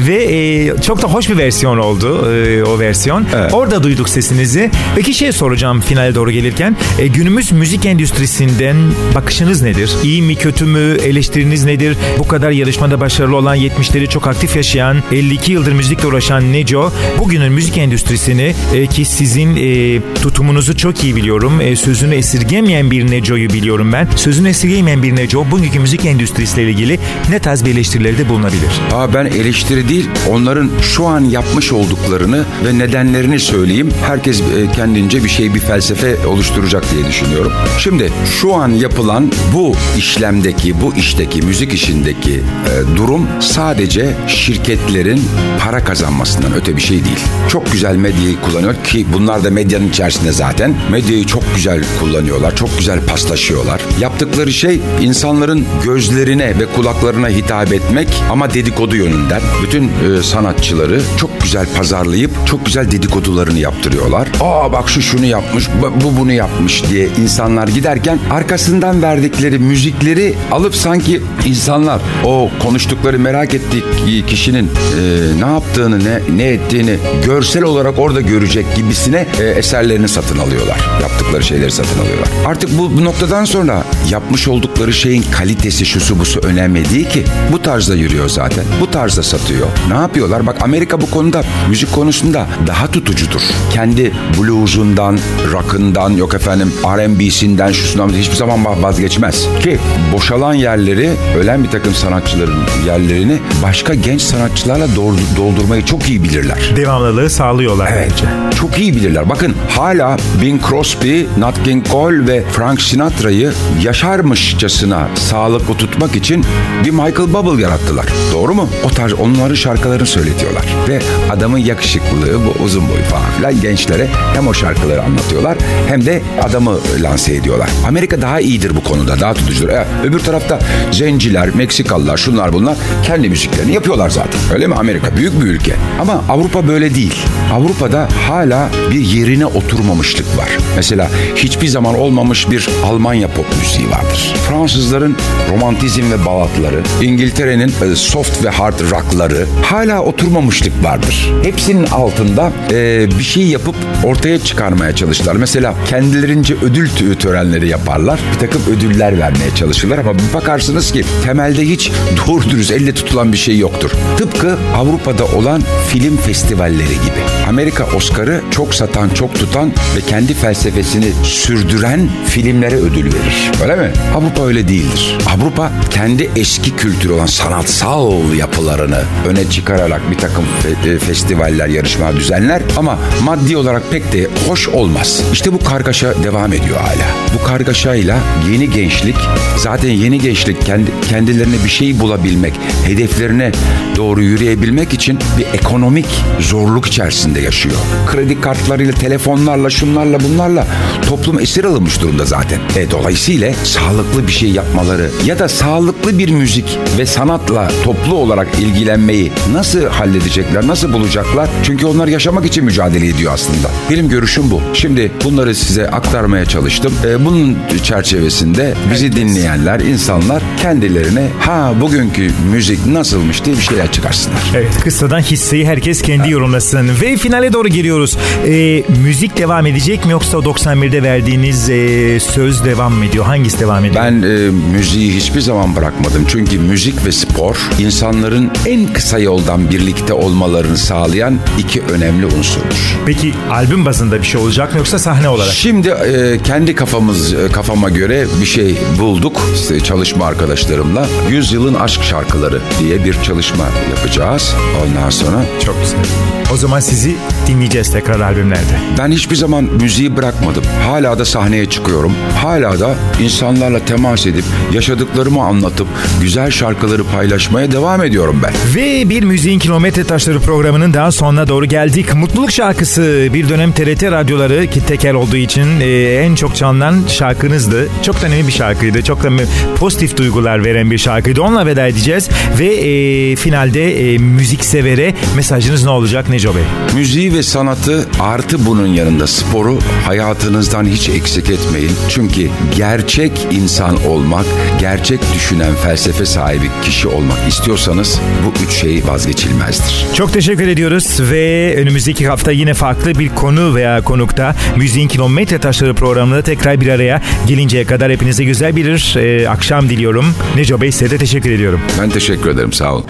ve e, çok da hoş bir versiyon oldu e, o versiyon. Evet. Orada duyduk sesinizi. Peki şey soracağım finale doğru gelirken. E, günümüz müzik endüstrisinden bakışınız nedir? İyi mi kötü mü? Eleştiriniz nedir? Bu kadar yarışmada başarılı olan 70'leri çok aktif yaşayan 52 yıldır müzikle uğraşan Neco bugünün müzik endüstrisini e, ki sizin e, tutumunuzu çok iyi biliyorum. E, sözünü esirgemeyen bir Neco'yu biliyorum ben. Sözünü esirgemeyen bir Neco bugünkü müzik endüstrisiyle ilgili ne tarz bir eleştirilerde bulunabilir? Aa, ben eleştiri değil onların şu an yapmış olduklarını ve nedenlerini söyleyeyim. Herkes e, kendince bir şey bir felsefe oluşturacak diye düşünüyorum. Şimdi şu an yapılan bu işlemdeki bu işteki müzik işindeki e, durum sadece şirketlerin para kazanmasından öte bir şey değil. Çok güzel medyayı kullanıyor ki bunlar da medyanın içerisinde zaten. Medyayı çok güzel kullanıyorlar. Çok güzel paslaşıyorlar. Yaptıkları şey insanların gözlerine ve kulaklarına hitap etmek ama dedikodu yönünden. Bütün e, sanatçıları çok güzel pazarlayıp çok güzel dedikodularını yaptırıyorlar. Aa bak şu şunu yapmış, bu bunu yapmış diye insanlar giderken arkasından verdikleri müzikleri alıp sanki insanlar o konuştukları merak ettiği kişinin e, ne yaptığını, ne, ne ettiğini görsel olarak orada görecek gibisine e, eserlerini satın alıyorlar. Yaptıkları şeyleri satın alıyorlar. Artık bu, bu noktadan sonra yapmış oldukları şeyin kalitesi şusu busu önemli değil ki. Bu tarzda yürüyor zaten. Bu tarzda satıyor. Ne yapıyorlar? Bak Amerika bu konuda müzik konusunda daha tutucudur. Kendi bluesundan, rock'ından yok efendim R&B'sinden şusundan hiçbir zaman vazgeçmez. Ki boşalan yerleri, ölen bir takım sanatçıların yerlerini başka genç sanatçılarla doldur- doldurmayı çok iyi bilirler. Devamlılığı sağlıyorlar Evet. bence. Çok iyi bilirler. Bakın hala Bing Crosby, Nat King Cole ve Frank Sinatra'yı yaşarmışçasına sağlıklı tutmak için bir Michael Bubble yarattılar. Doğru mu? O tarz onların şarkılarını söyletiyorlar. Ve adamın yakışıklılığı, bu uzun boyu falan filan gençlere hem o şarkıları anlatıyorlar hem de adamı lanse ediyorlar. Amerika daha iyidir bu konuda, daha tutucudur. E, öbür tarafta zenciler, Meksikalılar, şunlar bunlar kendi müziklerini yapıyorlar zaten. Öyle mi? Amerika büyük bir ülke. Ama Avrupa böyle değil. Avrupa'da hala bir yerine oturmamışlık var. Mesela hiçbir zaman olmamış bir Almanya pop müziği vardır. Fransızların romantizm ve balatları, İngiltere'nin e, soft ve hard rockları hala oturmamışlık vardır. Hepsinin altında e, bir şey yapıp ortaya çıkarmaya çalışırlar. Mesela kendilerince ödül törenleri yaparlar. Bir takım ödüller vermeye çalışırlar ama bir bakarsınız ki temelde hiç doğru dürüst elle tutulan bir şey yoktur. Tıpkı Avrupa'da olan film festivalleri gibi. Amerika Oscar'ı çok satan, çok tutan ve kendi felsefesini sürdüren filmlere ödül verir. Öyle mi? Avrupa öyle değildir. Avrupa kendi eski kültürü olan sanatsal yapılarını öne çıkararak bir takım fe- e, festivaller, yarışmalar düzenler ama maddi olarak pek de hoş olmaz. İşte bu kargaşa devam ediyor hala. Bu kargaşayla yeni gençlik, zaten yeni gençlik kendi, kendilerine bir şey bulabilmek, hedeflerine doğru yürüyebilmek için bir ekonomik zorluk içerisinde yaşıyor. Kredi kartlarıyla, telefonlarla, şunlarla bunlarla toplum esir alınmış durumda zaten. E, dolayısıyla sağlıklı bir şey yapmaları ya da sağlıklı bir müzik ve sanatla toplu olarak ilgilenmeyi nasıl halledecekler, nasıl bulacaklar? Çünkü onlar yaşamak için mücadele ediyor aslında. Benim görüşüm bu. Şimdi bunları size aktarmaya çalıştım. E, bunun çerçevesinde bizi dinleyenler, insanlar kendilerine ha bugünkü müzik nasılmış diye bir şeyler çıkarsınlar. Evet kıssadan hisseyi herkes kendi yorumlasın. Ve finale doğru giriyoruz. Ee, müzik devam edecek mi yoksa o 91'de verdiğiniz e, söz devam mı ediyor? Hangisi devam ediyor? Ben e, müziği hiçbir zaman bırakmadım. Çünkü müzik ve spor insanların en kısa yoldan birlikte birlikte olmalarını sağlayan iki önemli unsurdur. Peki albüm bazında bir şey olacak mı yoksa sahne olarak? Şimdi e, kendi kafamız e, kafama göre bir şey bulduk işte çalışma arkadaşlarımla. Yüzyılın aşk şarkıları diye bir çalışma yapacağız. Ondan sonra Çok güzel. you O zaman sizi dinleyeceğiz tekrar albümlerde. ben hiçbir zaman müziği bırakmadım. Hala da sahneye çıkıyorum. Hala da insanlarla temas edip yaşadıklarımı anlatıp güzel şarkıları paylaşmaya devam ediyorum ben. Ve bir müziğin kilometre taşları programının daha sonuna doğru geldik. Mutluluk şarkısı bir dönem TRT radyoları ki tekel olduğu için e, en çok çalınan şarkınızdı. Çok da önemli bir şarkıydı. Çok da pozitif duygular veren bir şarkıydı. Onunla veda edeceğiz. Ve e, finalde e, müzik severe mesajınız ne olacak Neco Bey? Müziği ve sanatı artı bunun yanında sporu hayatınızdan hiç eksik etmeyin. Çünkü gerçek insan olmak, gerçek düşünen felsefe sahibi kişi olmak istiyorsanız bu üç şey vazgeçilmezdir. Çok teşekkür ediyoruz ve önümüzdeki hafta yine farklı bir konu veya konukta Müziğin Kilometre Taşları programında tekrar bir araya gelinceye kadar hepinize güzel bir e, akşam diliyorum. Neco Bey size de teşekkür ediyorum. Ben teşekkür ederim sağ olun.